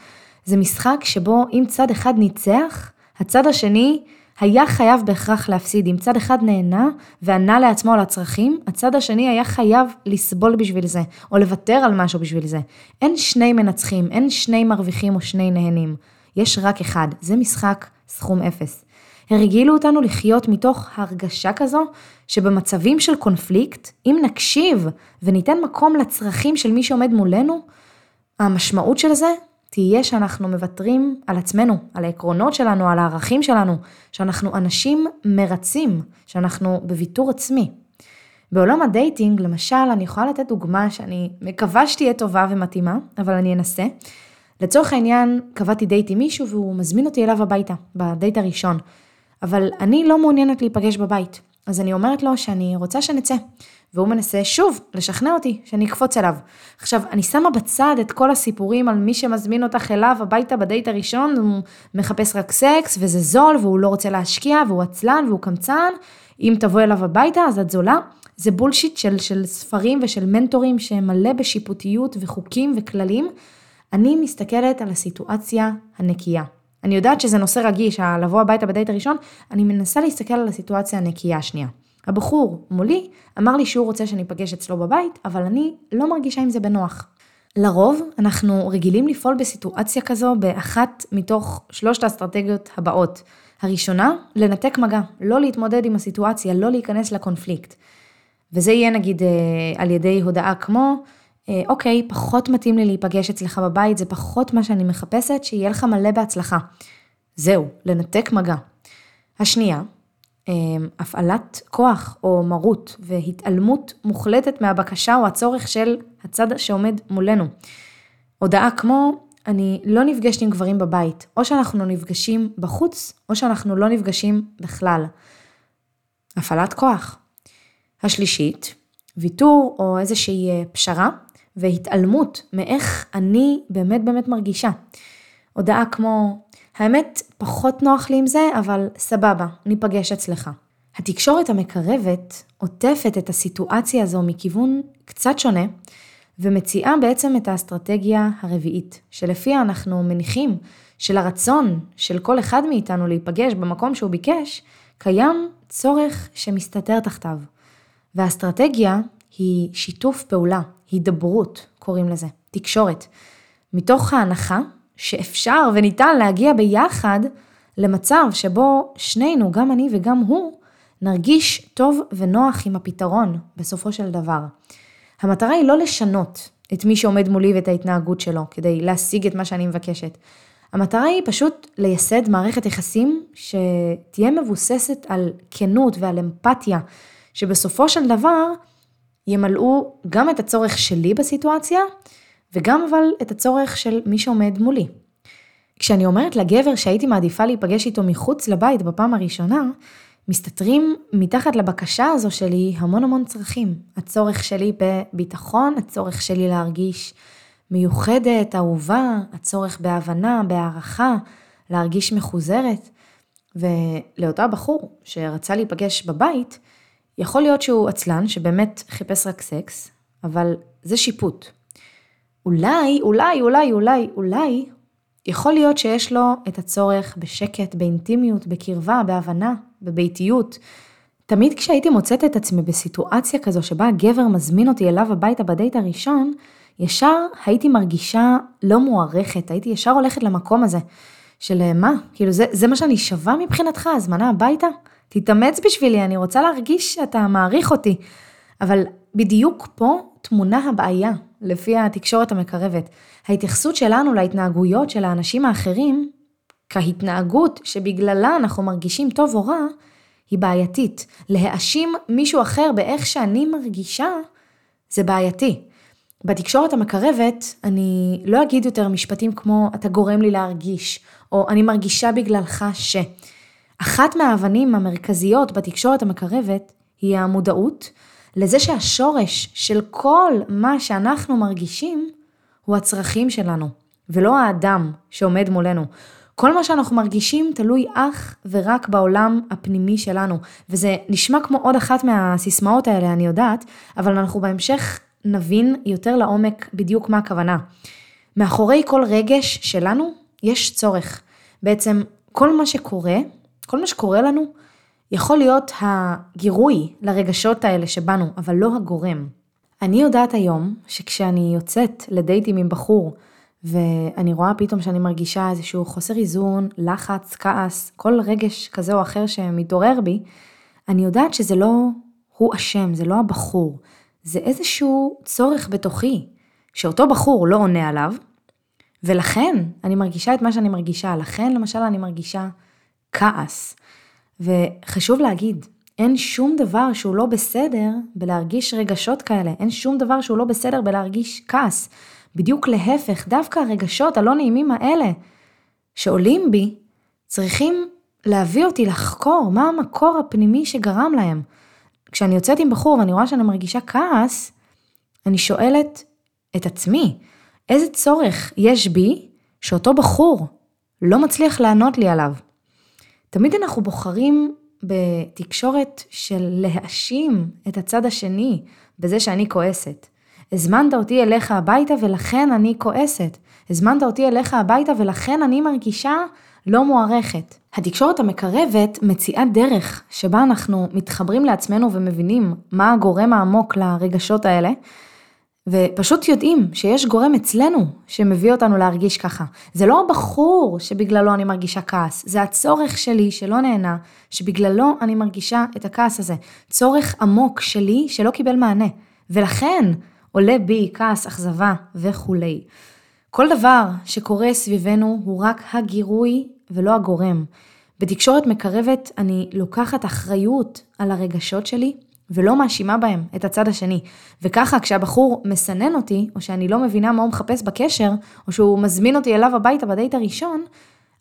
זה משחק שבו אם צד אחד ניצח, הצד השני היה חייב בהכרח להפסיד. אם צד אחד נהנה וענה לעצמו על הצרכים, הצד השני היה חייב לסבול בשביל זה, או לוותר על משהו בשביל זה. אין שני מנצחים, אין שני מרוויחים או שני נהנים. יש רק אחד, זה משחק סכום אפס. הרגילו אותנו לחיות מתוך הרגשה כזו שבמצבים של קונפליקט, אם נקשיב וניתן מקום לצרכים של מי שעומד מולנו, המשמעות של זה תהיה שאנחנו מוותרים על עצמנו, על העקרונות שלנו, על הערכים שלנו, שאנחנו אנשים מרצים, שאנחנו בוויתור עצמי. בעולם ה dating, למשל, אני יכולה לתת דוגמה שאני מקווה שתהיה טובה ומתאימה, אבל אני אנסה. לצורך העניין, קבעתי דייט עם מישהו והוא מזמין אותי אליו הביתה, בדייט הראשון. אבל אני לא מעוניינת להיפגש בבית. אז אני אומרת לו שאני רוצה שנצא. והוא מנסה שוב לשכנע אותי שאני אקפוץ אליו. עכשיו, אני שמה בצד את כל הסיפורים על מי שמזמין אותך אליו הביתה בדייט הראשון, הוא מחפש רק סקס וזה זול והוא לא רוצה להשקיע והוא עצלן והוא קמצן, אם תבוא אליו הביתה אז את זולה. זה בולשיט של, של ספרים ושל מנטורים שמלא בשיפוטיות וחוקים וכללים. אני מסתכלת על הסיטואציה הנקייה. אני יודעת שזה נושא רגיש, לבוא הביתה בדייט הראשון, אני מנסה להסתכל על הסיטואציה הנקייה השנייה. הבחור מולי אמר לי שהוא רוצה שאני אפגש אצלו בבית, אבל אני לא מרגישה עם זה בנוח. לרוב אנחנו רגילים לפעול בסיטואציה כזו באחת מתוך שלושת האסטרטגיות הבאות. הראשונה, לנתק מגע, לא להתמודד עם הסיטואציה, לא להיכנס לקונפליקט. וזה יהיה נגיד אה, על ידי הודעה כמו, אה, אוקיי, פחות מתאים לי להיפגש אצלך בבית, זה פחות מה שאני מחפשת, שיהיה לך מלא בהצלחה. זהו, לנתק מגע. השנייה, הפעלת כוח או מרות והתעלמות מוחלטת מהבקשה או הצורך של הצד שעומד מולנו. הודעה כמו, אני לא נפגשת עם גברים בבית, או שאנחנו נפגשים בחוץ, או שאנחנו לא נפגשים בכלל. הפעלת כוח. השלישית, ויתור או איזושהי אה, פשרה והתעלמות מאיך אני באמת באמת מרגישה. הודעה כמו, האמת, פחות נוח לי עם זה, אבל סבבה, ניפגש אצלך. התקשורת המקרבת עוטפת את הסיטואציה הזו מכיוון קצת שונה, ומציעה בעצם את האסטרטגיה הרביעית, שלפיה אנחנו מניחים שלרצון של כל אחד מאיתנו להיפגש במקום שהוא ביקש, קיים צורך שמסתתר תחתיו. והאסטרטגיה היא שיתוף פעולה, הידברות קוראים לזה, תקשורת. מתוך ההנחה שאפשר וניתן להגיע ביחד למצב שבו שנינו, גם אני וגם הוא, נרגיש טוב ונוח עם הפתרון בסופו של דבר. המטרה היא לא לשנות את מי שעומד מולי ואת ההתנהגות שלו כדי להשיג את מה שאני מבקשת. המטרה היא פשוט לייסד מערכת יחסים שתהיה מבוססת על כנות ועל אמפתיה, שבסופו של דבר ימלאו גם את הצורך שלי בסיטואציה, וגם אבל את הצורך של מי שעומד מולי. כשאני אומרת לגבר שהייתי מעדיפה להיפגש איתו מחוץ לבית בפעם הראשונה, מסתתרים מתחת לבקשה הזו שלי המון המון צרכים. הצורך שלי בביטחון, הצורך שלי להרגיש מיוחדת, אהובה, הצורך בהבנה, בהערכה, להרגיש מחוזרת. ולאותו הבחור שרצה להיפגש בבית, יכול להיות שהוא עצלן, שבאמת חיפש רק סקס, אבל זה שיפוט. אולי, אולי, אולי, אולי, אולי, יכול להיות שיש לו את הצורך בשקט, באינטימיות, בקרבה, בהבנה, בביתיות. תמיד כשהייתי מוצאת את עצמי בסיטואציה כזו שבה הגבר מזמין אותי אליו הביתה בדייט הראשון, ישר הייתי מרגישה לא מוערכת, הייתי ישר הולכת למקום הזה של מה, כאילו זה, זה מה שאני שווה מבחינתך, הזמנה הביתה? תתאמץ בשבילי, אני רוצה להרגיש שאתה מעריך אותי. אבל בדיוק פה טמונה הבעיה, לפי התקשורת המקרבת. ההתייחסות שלנו להתנהגויות של האנשים האחרים, כהתנהגות שבגללה אנחנו מרגישים טוב או רע, היא בעייתית. להאשים מישהו אחר באיך שאני מרגישה, זה בעייתי. בתקשורת המקרבת, אני לא אגיד יותר משפטים כמו אתה גורם לי להרגיש, או אני מרגישה בגללך ש... אחת מהאבנים המרכזיות בתקשורת המקרבת היא המודעות לזה שהשורש של כל מה שאנחנו מרגישים הוא הצרכים שלנו, ולא האדם שעומד מולנו. כל מה שאנחנו מרגישים תלוי אך ורק בעולם הפנימי שלנו, וזה נשמע כמו עוד אחת מהסיסמאות האלה, אני יודעת, אבל אנחנו בהמשך נבין יותר לעומק בדיוק מה הכוונה. מאחורי כל רגש שלנו יש צורך. בעצם כל מה שקורה כל מה שקורה לנו יכול להיות הגירוי לרגשות האלה שבנו, אבל לא הגורם. אני יודעת היום שכשאני יוצאת לדייטים עם בחור ואני רואה פתאום שאני מרגישה איזשהו חוסר איזון, לחץ, כעס, כל רגש כזה או אחר שמתעורר בי, אני יודעת שזה לא הוא אשם, זה לא הבחור, זה איזשהו צורך בתוכי, שאותו בחור לא עונה עליו, ולכן אני מרגישה את מה שאני מרגישה, לכן למשל אני מרגישה כעס. וחשוב להגיד, אין שום דבר שהוא לא בסדר בלהרגיש רגשות כאלה, אין שום דבר שהוא לא בסדר בלהרגיש כעס. בדיוק להפך, דווקא הרגשות הלא נעימים האלה שעולים בי, צריכים להביא אותי לחקור מה המקור הפנימי שגרם להם. כשאני יוצאת עם בחור ואני רואה שאני מרגישה כעס, אני שואלת את עצמי, איזה צורך יש בי שאותו בחור לא מצליח לענות לי עליו? תמיד אנחנו בוחרים בתקשורת של להאשים את הצד השני בזה שאני כועסת. הזמנת אותי אליך הביתה ולכן אני כועסת. הזמנת אותי אליך הביתה ולכן אני מרגישה לא מוערכת. התקשורת המקרבת מציעה דרך שבה אנחנו מתחברים לעצמנו ומבינים מה הגורם העמוק לרגשות האלה, ופשוט יודעים שיש גורם אצלנו שמביא אותנו להרגיש ככה. זה לא הבחור שבגללו אני מרגישה כעס, זה הצורך שלי שלא נהנה, שבגללו אני מרגישה את הכעס הזה. צורך עמוק שלי שלא קיבל מענה. ולכן עולה בי כעס, אכזבה וכולי. כל דבר שקורה סביבנו הוא רק הגירוי ולא הגורם. בתקשורת מקרבת אני לוקחת אחריות על הרגשות שלי ולא מאשימה בהם את הצד השני. וככה כשהבחור מסנן אותי, או שאני לא מבינה מה הוא מחפש בקשר, או שהוא מזמין אותי אליו הביתה בדייט הראשון,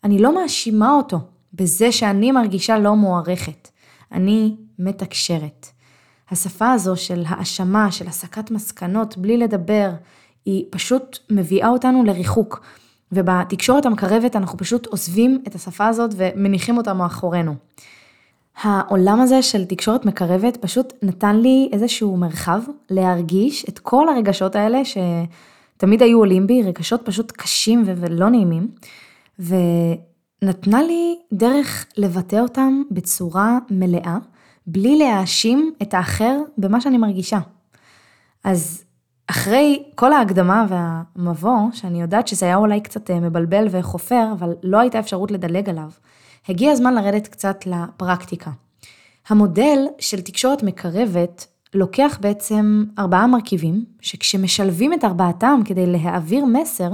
אני לא מאשימה אותו בזה שאני מרגישה לא מוערכת. אני מתקשרת. השפה הזו של האשמה, של הסקת מסקנות בלי לדבר, היא פשוט מביאה אותנו לריחוק. ובתקשורת המקרבת אנחנו פשוט עוזבים את השפה הזאת ומניחים אותה מאחורינו. העולם הזה של תקשורת מקרבת פשוט נתן לי איזשהו מרחב להרגיש את כל הרגשות האלה שתמיד היו עולים בי, רגשות פשוט קשים ולא נעימים, ונתנה לי דרך לבטא אותם בצורה מלאה, בלי להאשים את האחר במה שאני מרגישה. אז אחרי כל ההקדמה והמבוא, שאני יודעת שזה היה אולי קצת אה, מבלבל וחופר, אבל לא הייתה אפשרות לדלג עליו, הגיע הזמן לרדת קצת לפרקטיקה. המודל של תקשורת מקרבת לוקח בעצם ארבעה מרכיבים, שכשמשלבים את ארבעתם כדי להעביר מסר,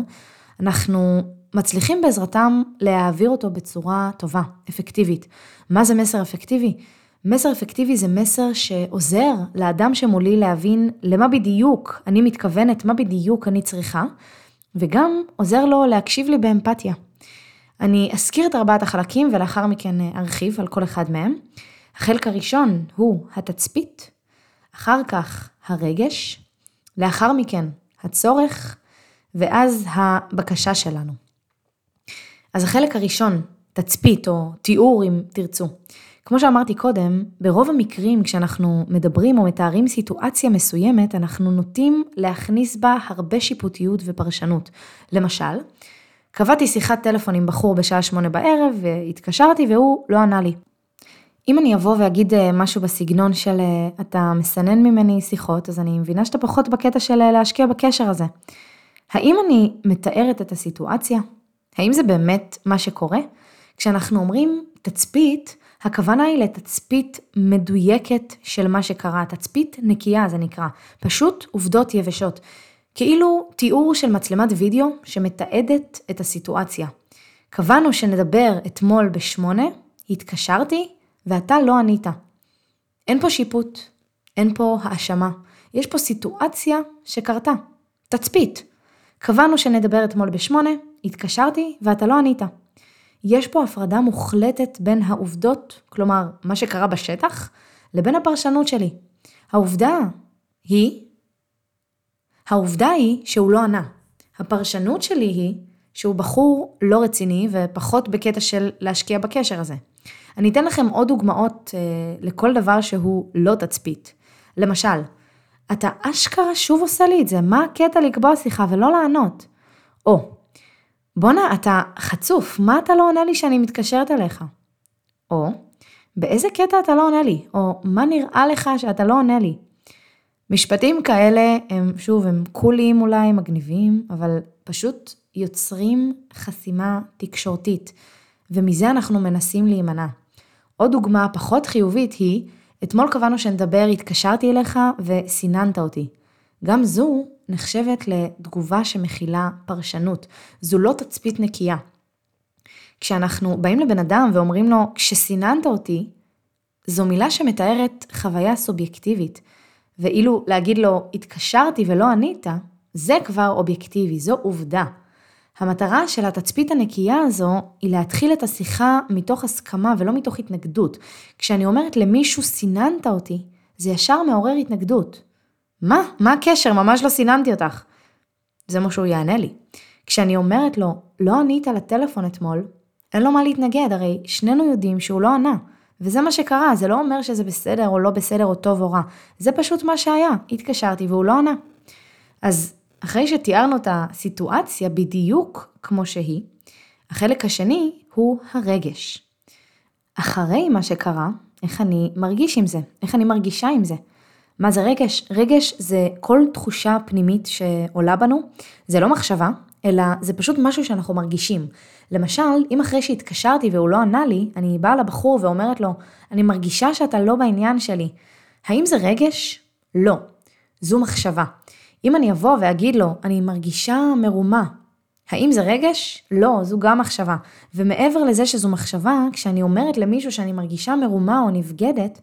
אנחנו מצליחים בעזרתם להעביר אותו בצורה טובה, אפקטיבית. מה זה מסר אפקטיבי? מסר אפקטיבי זה מסר שעוזר לאדם שמולי להבין למה בדיוק אני מתכוונת, מה בדיוק אני צריכה, וגם עוזר לו להקשיב לי באמפתיה. אני אזכיר את ארבעת החלקים ולאחר מכן ארחיב על כל אחד מהם. החלק הראשון הוא התצפית, אחר כך הרגש, לאחר מכן הצורך, ואז הבקשה שלנו. אז החלק הראשון, תצפית או תיאור אם תרצו. כמו שאמרתי קודם, ברוב המקרים כשאנחנו מדברים או מתארים סיטואציה מסוימת, אנחנו נוטים להכניס בה הרבה שיפוטיות ופרשנות. למשל, קבעתי שיחת טלפון עם בחור בשעה שמונה בערב, והתקשרתי והוא לא ענה לי. אם אני אבוא ואגיד אה, משהו בסגנון של אה, אתה מסנן ממני שיחות, אז אני מבינה שאתה פחות בקטע של אה, להשקיע בקשר הזה. האם אני מתארת את הסיטואציה? האם זה באמת מה שקורה? כשאנחנו אומרים תצפית, הכוונה היא לתצפית מדויקת של מה שקרה, תצפית נקייה זה נקרא, פשוט עובדות יבשות. כאילו תיאור של מצלמת וידאו שמתעדת את הסיטואציה. קבענו שנדבר אתמול בשמונה, התקשרתי ואתה לא ענית. אין פה שיפוט, אין פה האשמה, יש פה סיטואציה שקרתה, תצפית. קבענו שנדבר אתמול בשמונה, התקשרתי ואתה לא ענית. יש פה הפרדה מוחלטת בין העובדות, כלומר, מה שקרה בשטח, לבין הפרשנות שלי. העובדה היא, העובדה היא שהוא לא ענה. הפרשנות שלי היא שהוא בחור לא רציני ופחות בקטע של להשקיע בקשר הזה. אני אתן לכם עוד דוגמאות אה, לכל דבר שהוא לא תצפית. למשל, אתה אשכרה שוב עושה לי את זה, מה הקטע לקבוע שיחה ולא לענות? או, בואנה, אתה חצוף, מה אתה לא עונה לי שאני מתקשרת אליך? או, באיזה קטע אתה לא עונה לי? או, מה נראה לך שאתה לא עונה לי? משפטים כאלה הם, שוב, הם קוליים אולי, מגניבים, אבל פשוט יוצרים חסימה תקשורתית, ומזה אנחנו מנסים להימנע. עוד דוגמה פחות חיובית היא, אתמול קבענו שנדבר, התקשרתי אליך וסיננת אותי. גם זו נחשבת לתגובה שמכילה פרשנות. זו לא תצפית נקייה. כשאנחנו באים לבן אדם ואומרים לו, כשסיננת אותי, זו מילה שמתארת חוויה סובייקטיבית. ואילו להגיד לו, התקשרתי ולא ענית, זה כבר אובייקטיבי, זו עובדה. המטרה של התצפית הנקייה הזו היא להתחיל את השיחה מתוך הסכמה ולא מתוך התנגדות. כשאני אומרת למישהו סיננת אותי, זה ישר מעורר התנגדות. מה? מה הקשר? ממש לא סיננתי אותך. זה מה שהוא יענה לי. כשאני אומרת לו, לא ענית לטלפון אתמול, אין לו מה להתנגד, הרי שנינו יודעים שהוא לא ענה. וזה מה שקרה, זה לא אומר שזה בסדר או לא בסדר או טוב או רע. זה פשוט מה שהיה, התקשרתי והוא לא ענה. אז אחרי שתיארנו את הסיטואציה בדיוק כמו שהיא, החלק השני הוא הרגש. אחרי מה שקרה, איך אני מרגיש עם זה, איך אני מרגישה עם זה. מה זה רגש? רגש זה כל תחושה פנימית שעולה בנו, זה לא מחשבה, אלא זה פשוט משהו שאנחנו מרגישים. למשל, אם אחרי שהתקשרתי והוא לא ענה לי, אני באה לבחור ואומרת לו, אני מרגישה שאתה לא בעניין שלי. האם זה רגש? לא. זו מחשבה. אם אני אבוא ואגיד לו, אני מרגישה מרומה, האם זה רגש? לא, זו גם מחשבה. ומעבר לזה שזו מחשבה, כשאני אומרת למישהו שאני מרגישה מרומה או נבגדת,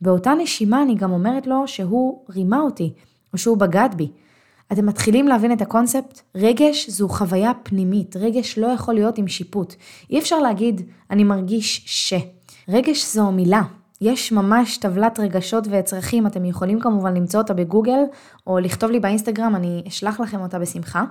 באותה נשימה אני גם אומרת לו שהוא רימה אותי, או שהוא בגד בי. אתם מתחילים להבין את הקונספט? רגש זו חוויה פנימית, רגש לא יכול להיות עם שיפוט. אי אפשר להגיד, אני מרגיש ש. רגש זו מילה. יש ממש טבלת רגשות וצרכים, אתם יכולים כמובן למצוא אותה בגוגל, או לכתוב לי באינסטגרם, אני אשלח לכם אותה בשמחה.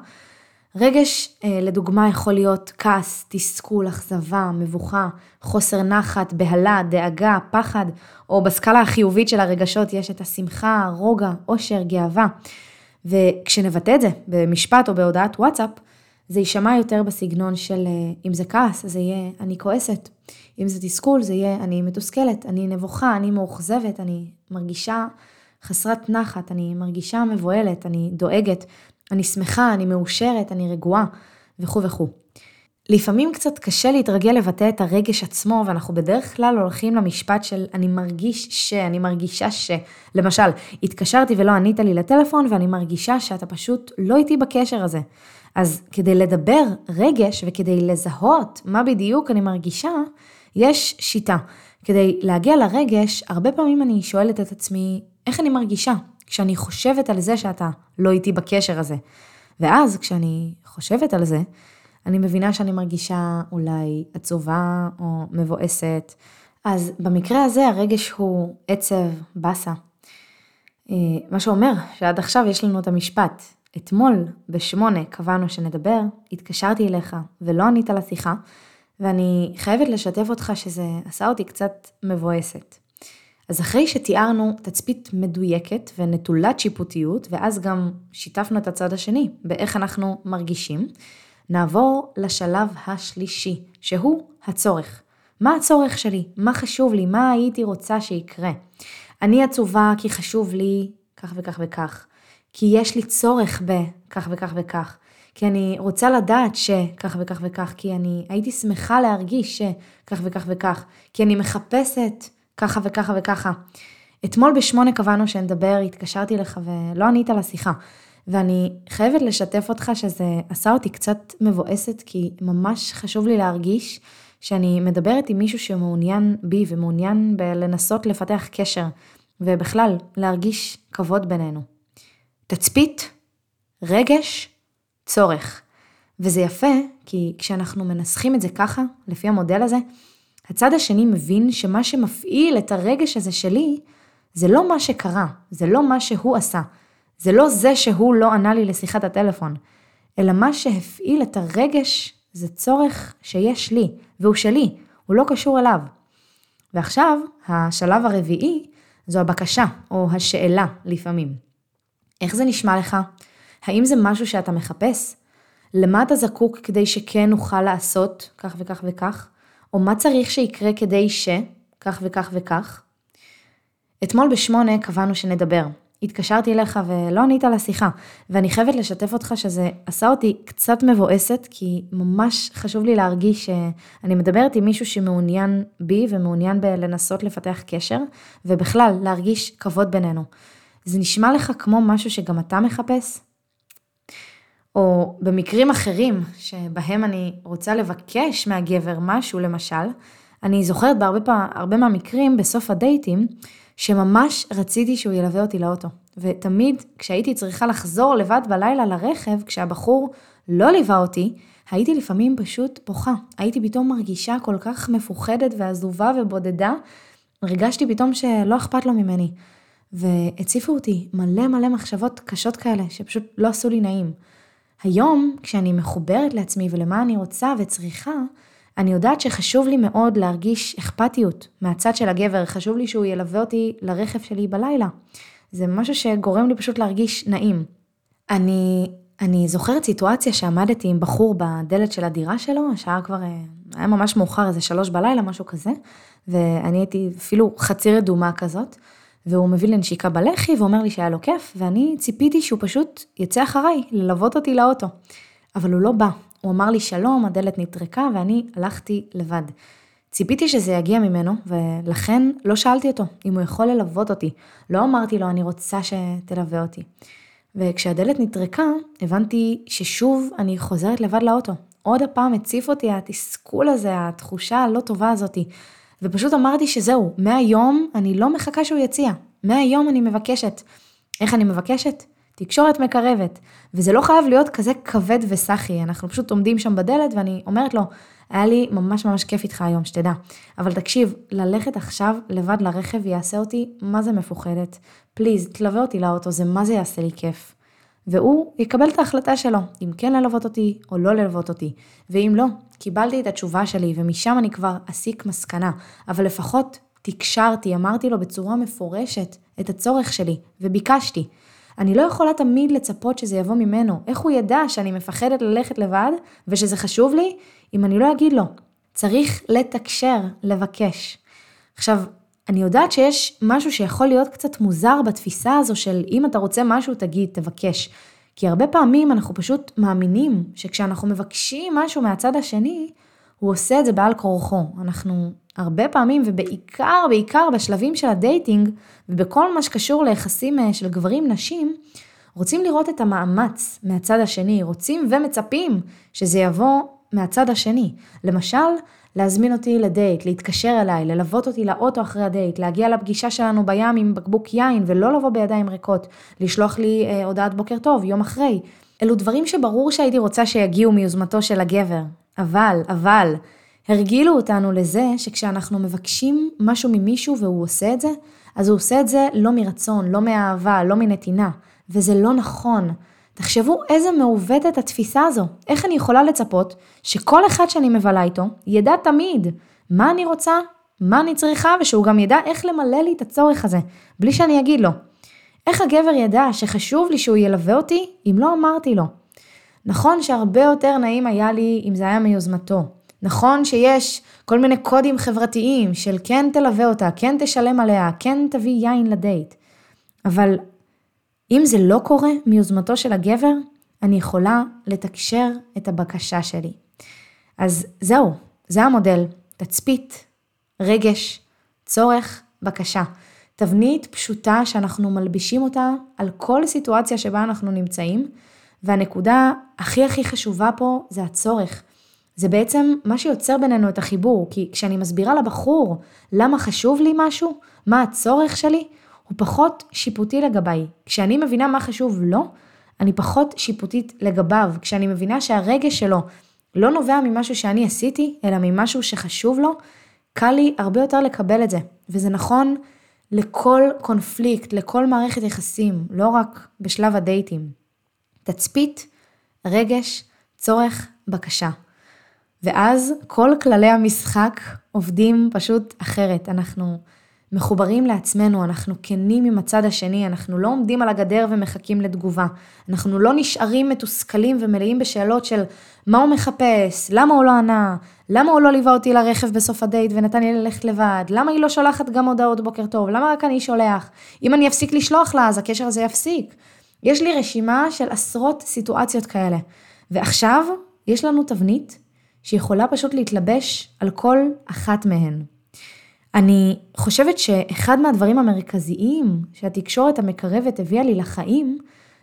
רגש, אה, לדוגמה, יכול להיות כעס, תסכול, אכזבה, מבוכה, חוסר נחת, בהלה, דאגה, פחד, או בסקאלה החיובית של הרגשות יש את השמחה, רוגע, אושר, גאווה. וכשנבטא את זה במשפט או בהודעת וואטסאפ, זה יישמע יותר בסגנון של אה, אם זה כעס, זה יהיה אני כועסת, אם זה תסכול, זה יהיה אני מתוסכלת, אני נבוכה, אני מאוכזבת, אני מרגישה חסרת נחת, אני מרגישה מבוהלת, אני דואגת, אני שמחה, אני מאושרת, אני רגועה וכו' וכו'. לפעמים קצת קשה להתרגל לבטא את הרגש עצמו, ואנחנו בדרך כלל הולכים למשפט של אני מרגיש ש, אני מרגישה ש. למשל, התקשרתי ולא ענית לי לטלפון, ואני מרגישה שאתה פשוט לא איתי בקשר הזה. אז כדי לדבר רגש וכדי לזהות מה בדיוק אני מרגישה, יש שיטה. כדי להגיע לרגש, הרבה פעמים אני שואלת את עצמי, איך אני מרגישה כשאני חושבת על זה שאתה לא איתי בקשר הזה. ואז כשאני חושבת על זה, אני מבינה שאני מרגישה אולי עצובה או מבואסת. אז במקרה הזה הרגש הוא עצב, באסה. אה, מה שאומר שעד עכשיו יש לנו את המשפט, אתמול בשמונה קבענו שנדבר, התקשרתי אליך ולא ענית לשיחה, ואני חייבת לשתף אותך שזה עשה אותי קצת מבואסת. אז אחרי שתיארנו תצפית מדויקת ונטולת שיפוטיות, ואז גם שיתפנו את הצד השני באיך אנחנו מרגישים, נעבור לשלב השלישי, שהוא הצורך. מה הצורך שלי? מה חשוב לי? מה הייתי רוצה שיקרה? אני עצובה כי חשוב לי כך וכך וכך. כי יש לי צורך בכך וכך וכך. כי אני רוצה לדעת שכך וכך וכך. כי אני הייתי שמחה להרגיש שכך וכך וכך. כי אני מחפשת ככה וככה וככה. אתמול בשמונה קבענו שנדבר, התקשרתי לך ולא ענית לשיחה. ואני חייבת לשתף אותך שזה עשה אותי קצת מבואסת, כי ממש חשוב לי להרגיש שאני מדברת עם מישהו שמעוניין בי ומעוניין בלנסות לפתח קשר, ובכלל, להרגיש כבוד בינינו. תצפית, רגש, צורך. וזה יפה, כי כשאנחנו מנסחים את זה ככה, לפי המודל הזה, הצד השני מבין שמה שמפעיל את הרגש הזה שלי, זה לא מה שקרה, זה לא מה שהוא עשה, זה לא זה שהוא לא ענה לי לשיחת הטלפון, אלא מה שהפעיל את הרגש זה צורך שיש לי, והוא שלי, הוא לא קשור אליו. ועכשיו, השלב הרביעי זו הבקשה, או השאלה לפעמים. איך זה נשמע לך? האם זה משהו שאתה מחפש? למה אתה זקוק כדי שכן נוכל לעשות כך וכך וכך? או מה צריך שיקרה כדי ש... כך וכך וכך? אתמול בשמונה קבענו שנדבר. התקשרתי אליך ולא ענית לשיחה, ואני חייבת לשתף אותך שזה עשה אותי קצת מבואסת, כי ממש חשוב לי להרגיש שאני מדברת עם מישהו שמעוניין בי ומעוניין בלנסות לפתח קשר, ובכלל, להרגיש כבוד בינינו. זה נשמע לך כמו משהו שגם אתה מחפש? או במקרים אחרים, שבהם אני רוצה לבקש מהגבר משהו, למשל, אני זוכרת בהרבה מהמקרים, בסוף הדייטים, שממש רציתי שהוא ילווה אותי לאוטו. ותמיד כשהייתי צריכה לחזור לבד בלילה לרכב, כשהבחור לא ליווה אותי, הייתי לפעמים פשוט בוכה. הייתי פתאום מרגישה כל כך מפוחדת ועזובה ובודדה, הרגשתי פתאום שלא אכפת לו ממני. והציפו אותי מלא מלא מחשבות קשות כאלה, שפשוט לא עשו לי נעים. היום, כשאני מחוברת לעצמי ולמה אני רוצה וצריכה, אני יודעת שחשוב לי מאוד להרגיש אכפתיות מהצד של הגבר, חשוב לי שהוא ילווה אותי לרכב שלי בלילה. זה משהו שגורם לי פשוט להרגיש נעים. אני, אני זוכרת סיטואציה שעמדתי עם בחור בדלת של הדירה שלו, השעה כבר אה, היה ממש מאוחר, איזה שלוש בלילה, משהו כזה, ואני הייתי אפילו חצי רדומה כזאת, והוא מביא לי נשיקה בלחי ואומר לי שהיה לו כיף, ואני ציפיתי שהוא פשוט יצא אחריי, ללוות אותי לאוטו. אבל הוא לא בא, הוא אמר לי שלום, הדלת נטרקה ואני הלכתי לבד. ציפיתי שזה יגיע ממנו, ולכן לא שאלתי אותו אם הוא יכול ללוות אותי. לא אמרתי לו, אני רוצה שתלווה אותי. וכשהדלת נטרקה, הבנתי ששוב אני חוזרת לבד לאוטו. עוד הפעם הציף אותי התסכול הזה, התחושה הלא טובה הזאתי. ופשוט אמרתי שזהו, מהיום אני לא מחכה שהוא יציע. מהיום אני מבקשת. איך אני מבקשת? תקשורת מקרבת. וזה לא חייב להיות כזה כבד וסחי, אנחנו פשוט עומדים שם בדלת ואני אומרת לו, היה לי ממש ממש כיף איתך היום, שתדע. אבל תקשיב, ללכת עכשיו לבד לרכב יעשה אותי מה זה מפוחדת. פליז, תלווה אותי לאוטו, זה מה זה יעשה לי כיף. והוא יקבל את ההחלטה שלו, אם כן ללוות אותי או לא ללוות אותי. ואם לא, קיבלתי את התשובה שלי ומשם אני כבר אסיק מסקנה, אבל לפחות תקשרתי, אמרתי לו בצורה מפורשת את הצורך שלי וביקשתי. אני לא יכולה תמיד לצפות שזה יבוא ממנו. איך הוא ידע שאני מפחדת ללכת לבד ושזה חשוב לי, אם אני לא אגיד לו. צריך לתקשר, לבקש. עכשיו, אני יודעת שיש משהו שיכול להיות קצת מוזר בתפיסה הזו של אם אתה רוצה משהו, תגיד, תבקש. כי הרבה פעמים אנחנו פשוט מאמינים שכשאנחנו מבקשים משהו מהצד השני, הוא עושה את זה בעל כורחו. אנחנו הרבה פעמים, ובעיקר, בעיקר בשלבים של ה dating, ובכל מה שקשור ליחסים אה, של גברים-נשים, רוצים לראות את המאמץ מהצד השני, רוצים ומצפים שזה יבוא מהצד השני. למשל, להזמין אותי לדייט, להתקשר אליי, ללוות אותי לאוטו אחרי הדייט, להגיע לפגישה שלנו בים עם בקבוק יין ולא לבוא בידיים ריקות, לשלוח לי אה, הודעת בוקר טוב יום אחרי. אלו דברים שברור שהייתי רוצה שיגיעו מיוזמתו של הגבר. אבל, אבל, הרגילו אותנו לזה שכשאנחנו מבקשים משהו ממישהו והוא עושה את זה, אז הוא עושה את זה לא מרצון, לא מאהבה, לא מנתינה. וזה לא נכון. תחשבו איזה מעוותת התפיסה הזו. איך אני יכולה לצפות שכל אחד שאני מבלה איתו ידע תמיד מה אני רוצה, מה אני צריכה, ושהוא גם ידע איך למלא לי את הצורך הזה, בלי שאני אגיד לו. איך הגבר ידע שחשוב לי שהוא ילווה אותי אם לא אמרתי לו? נכון שהרבה יותר נעים היה לי אם זה היה מיוזמתו. נכון שיש כל מיני קודים חברתיים של כן תלווה אותה, כן תשלם עליה, כן תביא יין לדייט. אבל אם זה לא קורה מיוזמתו של הגבר, אני יכולה לתקשר את הבקשה שלי. אז זהו, זה המודל. תצפית, רגש, צורך, בקשה. תבנית פשוטה שאנחנו מלבישים אותה על כל סיטואציה שבה אנחנו נמצאים, והנקודה הכי הכי חשובה פה זה הצורך. זה בעצם מה שיוצר בינינו את החיבור, כי כשאני מסבירה לבחור למה חשוב לי משהו, מה הצורך שלי, הוא פחות שיפוטי לגביי. כשאני מבינה מה חשוב לו, אני פחות שיפוטית לגביו. כשאני מבינה שהרגש שלו לא נובע ממשהו שאני עשיתי, אלא ממשהו שחשוב לו, קל לי הרבה יותר לקבל את זה. וזה נכון לכל קונפליקט, לכל מערכת יחסים, לא רק בשלב הדייטים. תצפית, רגש, צורך, בקשה. ואז כל כללי המשחק עובדים פשוט אחרת. אנחנו מחוברים לעצמנו, אנחנו כנים עם הצד השני, אנחנו לא עומדים על הגדר ומחכים לתגובה. אנחנו לא נשארים מתוסכלים ומלאים בשאלות של מה הוא מחפש, למה הוא לא ענה, למה הוא לא ליווה אותי לרכב בסוף הדייט ונתן לי ללכת לבד, למה היא לא שולחת גם הודעות בוקר טוב, למה רק אני שולח, אם אני אפסיק לשלוח לה אז הקשר הזה יפסיק. יש לי רשימה של עשרות סיטואציות כאלה. ועכשיו יש לנו תבנית שיכולה פשוט להתלבש על כל אחת מהן. אני חושבת שאחד מהדברים המרכזיים שהתקשורת המקרבת הביאה לי לחיים,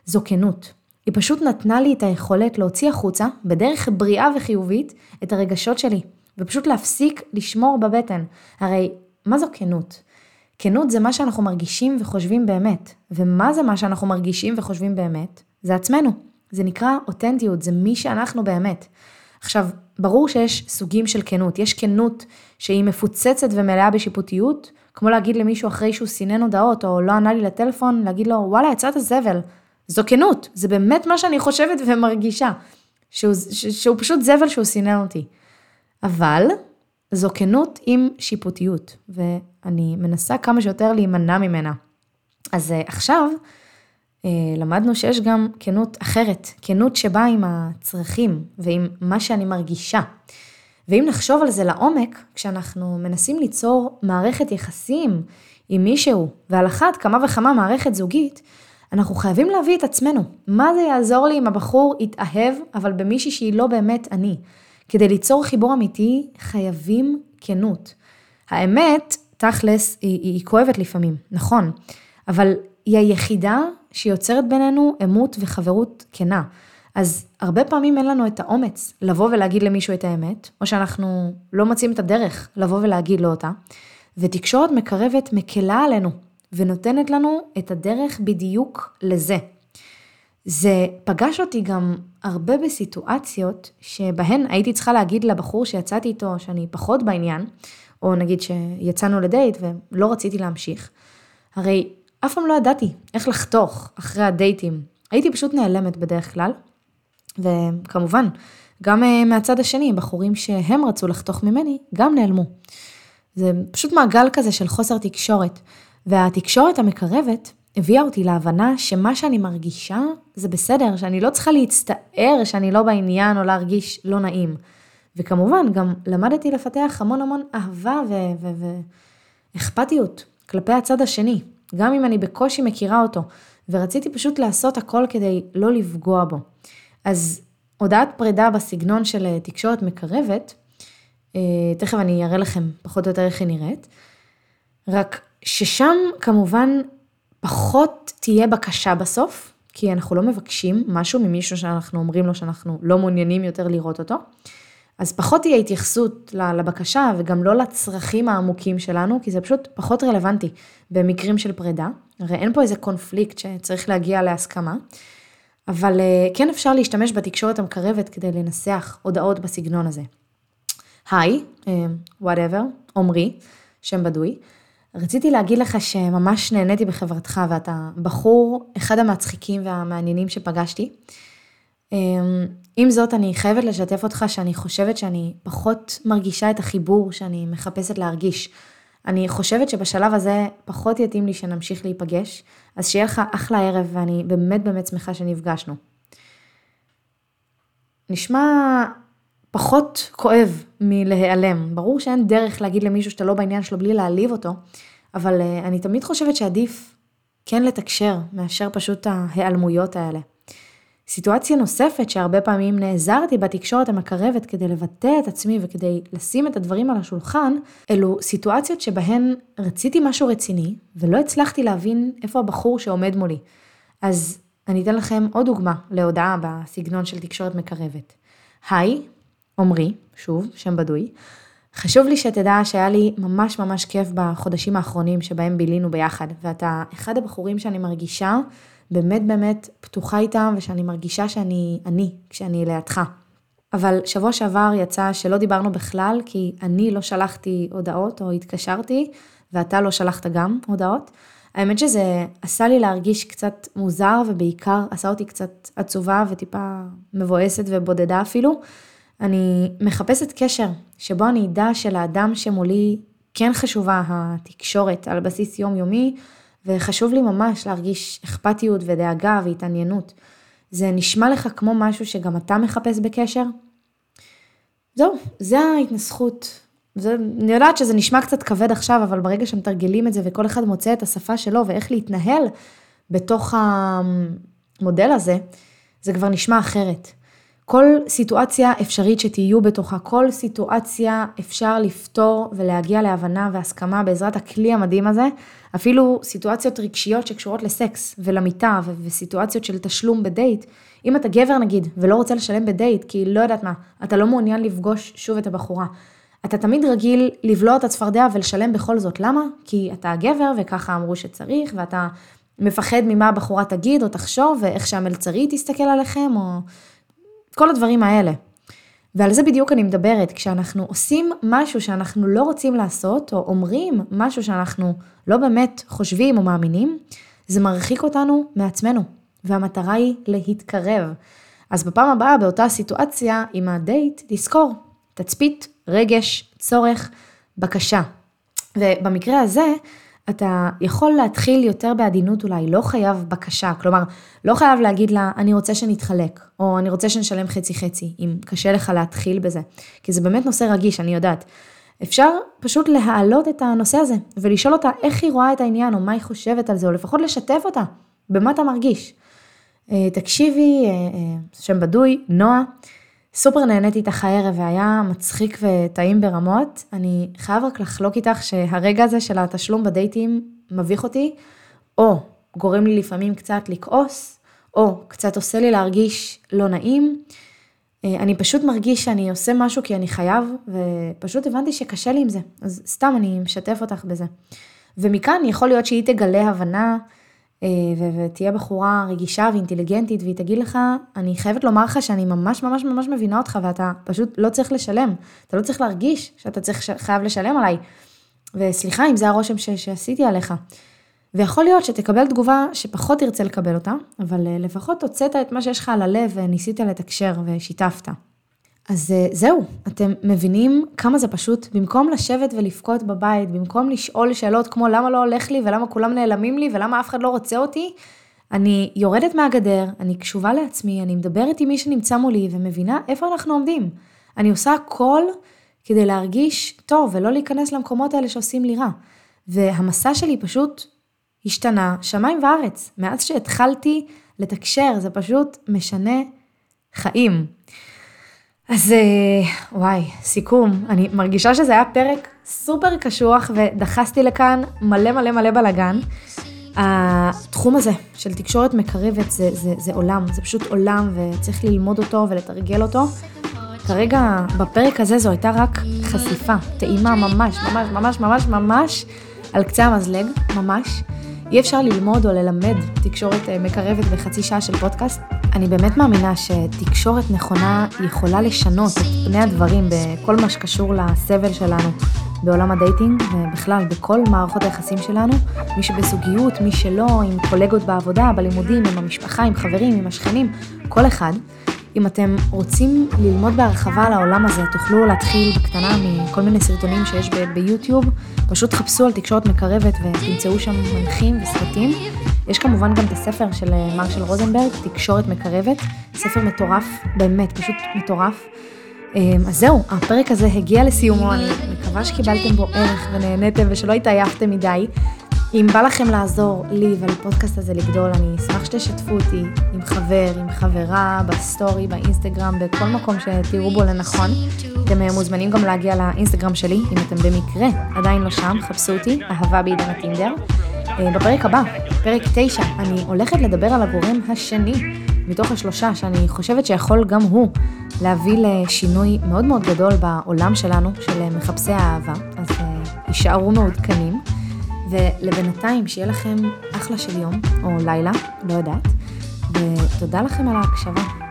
זו כנות. היא פשוט נתנה לי את היכולת להוציא החוצה, בדרך בריאה וחיובית, את הרגשות שלי, ופשוט להפסיק לשמור בבטן. הרי, מה זו כנות? כנות זה מה שאנחנו מרגישים וחושבים באמת. ומה זה מה שאנחנו מרגישים וחושבים באמת? זה עצמנו. זה נקרא אותנטיות, זה מי שאנחנו באמת. עכשיו, ברור שיש סוגים של כנות. יש כנות שהיא מפוצצת ומלאה בשיפוטיות, כמו להגיד למישהו אחרי שהוא סינן הודעות או לא ענה לי לטלפון, להגיד לו, וואלה, יצאת זבל. זו כנות, זה באמת מה שאני חושבת ומרגישה. שהוא, שהוא פשוט זבל שהוא סינן אותי. אבל זו כנות עם שיפוטיות, ואני מנסה כמה שיותר להימנע ממנה. אז אה, עכשיו, למדנו שיש גם כנות אחרת, כנות שבאה עם הצרכים ועם מה שאני מרגישה. ואם נחשוב על זה לעומק, כשאנחנו מנסים ליצור מערכת יחסים עם מישהו, ועל אחת כמה וכמה מערכת זוגית, אנחנו חייבים להביא את עצמנו. מה זה יעזור לי אם הבחור יתאהב, אבל במישהי שהיא לא באמת אני? כדי ליצור חיבור אמיתי, חייבים כנות. האמת, תכלס, היא, היא, היא כואבת לפעמים, נכון, אבל היא היחידה שיוצרת בינינו אמות וחברות כנה. אז הרבה פעמים אין לנו את האומץ לבוא ולהגיד למישהו את האמת, או שאנחנו לא מוצאים את הדרך לבוא ולהגיד לו אותה, ותקשורת מקרבת מקלה עלינו, ונותנת לנו את הדרך בדיוק לזה. זה פגש אותי גם הרבה בסיטואציות שבהן הייתי צריכה להגיד לבחור שיצאתי איתו שאני פחות בעניין, או נגיד שיצאנו לדייט ולא רציתי להמשיך. הרי אף פעם לא ידעתי איך לחתוך אחרי הדייטים. הייתי פשוט נעלמת בדרך כלל, וכמובן, גם אה, מהצד השני, בחורים שהם רצו לחתוך ממני, גם נעלמו. זה פשוט מעגל כזה של חוסר תקשורת. והתקשורת המקרבת הביאה אותי להבנה שמה שאני מרגישה זה בסדר, שאני לא צריכה להצטער שאני לא בעניין או להרגיש לא נעים. וכמובן, גם למדתי לפתח המון המון אהבה ואכפתיות כלפי הצד השני, גם אם אני בקושי מכירה אותו, ורציתי פשוט לעשות הכל כדי לא לפגוע בו. אז הודעת פרידה בסגנון של אה, תקשורת מקרבת, אה, תכף אני אראה לכם פחות או יותר איך היא נראית, רק ששם כמובן פחות תהיה בקשה בסוף, כי אנחנו לא מבקשים משהו ממישהו שאנחנו אומרים לו שאנחנו לא מעוניינים יותר לראות אותו. אז פחות תהיה התייחסות לבקשה וגם לא לצרכים העמוקים שלנו, כי זה פשוט פחות רלוונטי במקרים של פרידה. הרי אין פה איזה קונפליקט שצריך להגיע להסכמה, אבל אה, כן אפשר להשתמש בתקשורת המקרבת כדי לנסח הודעות בסגנון הזה. היי, whatever, אה, עמרי, שם בדוי. רציתי להגיד לך שממש נהניתי בחברתך ואתה בחור אחד המצחיקים והמעניינים שפגשתי. אמ, עם זאת, אני חייבת לשתף אותך שאני חושבת שאני פחות מרגישה את החיבור שאני מחפשת להרגיש. אני חושבת שבשלב הזה פחות יתאים לי שנמשיך להיפגש, אז שיהיה לך אחלה ערב ואני באמת באמת שמחה שנפגשנו. נשמע פחות כואב מלהיעלם. ברור שאין דרך להגיד למישהו שאתה לא בעניין שלו בלי להעליב אותו, אבל אה, אני תמיד חושבת שעדיף כן לתקשר מאשר פשוט ההיעלמויות האלה. סיטואציה נוספת שהרבה פעמים נעזרתי בתקשורת המקרבת כדי לבטא את עצמי וכדי לשים את הדברים על השולחן, אלו סיטואציות שבהן רציתי משהו רציני ולא הצלחתי להבין איפה הבחור שעומד מולי. אז אני אתן לכם עוד דוגמה להודעה בסגנון של תקשורת מקרבת. היי, עמרי, שוב, שם בדוי, חשוב לי שתדע שהיה לי ממש ממש כיף בחודשים האחרונים שבהם בילינו ביחד, ואתה אחד הבחורים שאני מרגישה באמת באמת פתוחה איתם, ושאני מרגישה שאני אני כשאני לידך. אבל שבוע שעבר יצא שלא דיברנו בכלל, כי אני לא שלחתי הודעות או התקשרתי, ואתה לא שלחת גם הודעות. האמת שזה עשה לי להרגיש קצת מוזר, ובעיקר עשה אותי קצת עצובה וטיפה מבואסת ובודדה אפילו. אני מחפשת קשר שבו אני אדע שלאדם שמולי כן חשובה התקשורת על בסיס יומיומי, וחשוב לי ממש להרגיש אכפתיות ודאגה והתעניינות. זה נשמע לך כמו משהו שגם אתה מחפש בקשר? זהו, זה ההתנסחות. זה, אני יודעת שזה נשמע קצת כבד עכשיו, אבל ברגע שמתרגלים את זה וכל אחד מוצא את השפה שלו ואיך להתנהל בתוך המודל הזה, זה כבר נשמע אחרת. כל סיטואציה אפשרית שתהיו בתוכה, כל סיטואציה אפשר לפתור ולהגיע להבנה והסכמה בעזרת הכלי המדהים הזה, אפילו סיטואציות רגשיות שקשורות לסקס ולמיטה וסיטואציות של תשלום בדייט. אם אתה גבר נגיד ולא רוצה לשלם בדייט כי לא יודעת מה, אתה לא מעוניין לפגוש שוב את הבחורה. אתה תמיד רגיל לבלוע את הצפרדע ולשלם בכל זאת. למה? כי אתה הגבר וככה אמרו שצריך ואתה מפחד ממה הבחורה תגיד או תחשוב ואיך שהמלצרית תסתכל עליכם או כל הדברים האלה. ועל זה בדיוק אני מדברת, כשאנחנו עושים משהו שאנחנו לא רוצים לעשות, או אומרים משהו שאנחנו לא באמת חושבים או מאמינים, זה מרחיק אותנו מעצמנו, והמטרה היא להתקרב. אז בפעם הבאה, באותה סיטואציה עם הדייט, תזכור, תצפית, רגש, צורך, בקשה. ובמקרה הזה, אתה יכול להתחיל יותר בעדינות אולי, לא חייב בקשה, כלומר, לא חייב להגיד לה, אני רוצה שנתחלק, או אני רוצה שנשלם חצי חצי, אם קשה לך להתחיל בזה, כי זה באמת נושא רגיש, אני יודעת. אפשר פשוט להעלות את הנושא הזה, ולשאול אותה איך היא רואה את העניין, או מה היא חושבת על זה, או לפחות לשתף אותה, במה אתה מרגיש. אה, תקשיבי, אה, אה, שם בדוי, נועה, סופר נהניתי איתך הערב והיה מצחיק וטעים ברמות. אני חייב רק לחלוק איתך שהרגע הזה של התשלום בדייטים מביך אותי, או גורם לי לפעמים קצת לכעוס, או קצת עושה לי להרגיש לא נעים. אה, אני פשוט מרגיש שאני עושה משהו כי אני חייב, ופשוט הבנתי שקשה לי עם זה. אז סתם אני משתף אותך בזה. ומכאן יכול להיות שהיא תגלה הבנה ותהיה בחורה רגישה ואינטליגנטית והיא תגיד לך, אני חייבת לומר לך שאני ממש ממש ממש מבינה אותך ואתה פשוט לא צריך לשלם, אתה לא צריך להרגיש שאתה צריך, חייב לשלם עליי. וסליחה אם זה הרושם ש, שעשיתי עליך. ויכול להיות שתקבל תגובה שפחות תרצה לקבל אותה, אבל אה, לפחות הוצאת את מה שיש לך על הלב וניסית לתקשר ושיתפת. אז אה, זהו, אתם מבינים כמה זה פשוט, במקום לשבת ולבכות בבית, במקום לשאול שאלות כמו למה לא הולך לי ולמה כולם נעלמים לי ולמה אף אחד לא רוצה אותי, אני יורדת מהגדר, אני קשובה לעצמי, אני מדברת עם מי שנמצא מולי ומבינה איפה אנחנו עומדים. אני עושה הכל כדי להרגיש טוב ולא להיכנס למקומות האלה שעושים לי רע. והמסע שלי פשוט השתנה שמיים וארץ. מאז שהתחלתי לתקשר, זה פשוט משנה חיים. אז אה, וואי, סיכום, אני מרגישה שזה היה פרק סופר קשוח ודחסתי לכאן מלא מלא מלא בלאגן. התחום הזה של תקשורת מקרבת זה, זה, זה עולם, זה פשוט עולם וצריך ללמוד אותו ולתרגל אותו. כרגע בפרק הזה זו הייתה רק חשיפה, טעימה ממש ממש ממש ממש ממש על קצה המזלג, ממש. אי אפשר ללמוד או ללמד תקשורת אה, מקרבת בחצי שעה של פודקאסט. אני באמת מאמינה שתקשורת נכונה יכולה לשנות את פני הדברים בכל מה שקשור לסבל שלנו בעולם ה dating ובכלל בכל מערכות היחסים שלנו, מי שבזוגיות, מי שלא, עם קולגות בעבודה, בלימודים, עם המשפחה, עם חברים, עם השכנים, כל אחד. אם אתם רוצים ללמוד בהרחבה על העולם הזה, תוכלו להתחיל בקטנה מכל מיני סרטונים שיש ביוטיוב, פשוט חפשו על תקשורת מקרבת ותמצאו שם מנחים וסרטים. יש כמובן גם את הספר של אה, מרשל רוזנברג, תקשורת מקרבת, ספר מטורף, באמת, פשוט מטורף. אמ, אז זהו, הפרק הזה הגיע לסיומו, אני מקווה שקיבלתם בו ערך ונהניתם ושלא התעייפתם מדי. אם בא לכם לעזור לי ולפודקאסט הזה לגדול, אני אשמח שתשתפו אותי עם חבר, עם חברה, בסטורי, באינסטגרם, בכל מקום שתראו בו לנכון. אתם אה, מוזמנים גם להגיע לאינסטגרם שלי, אם אתם במקרה עדיין לא שם, חפשו אותי, אהבה בעידן הטינדר. אה, בפרק הבא, פרק 9, אני הולכת לדבר על הגורם השני מתוך השלושה, שאני חושבת שיכול גם הוא להביא לשינוי מאוד מאוד גדול בעולם שלנו, של מחפשי האהבה. אז יישארו מעודכנים. ולבינתיים, שיהיה לכם אחלה של יום, או לילה, לא יודעת, ותודה לכם על ההקשבה.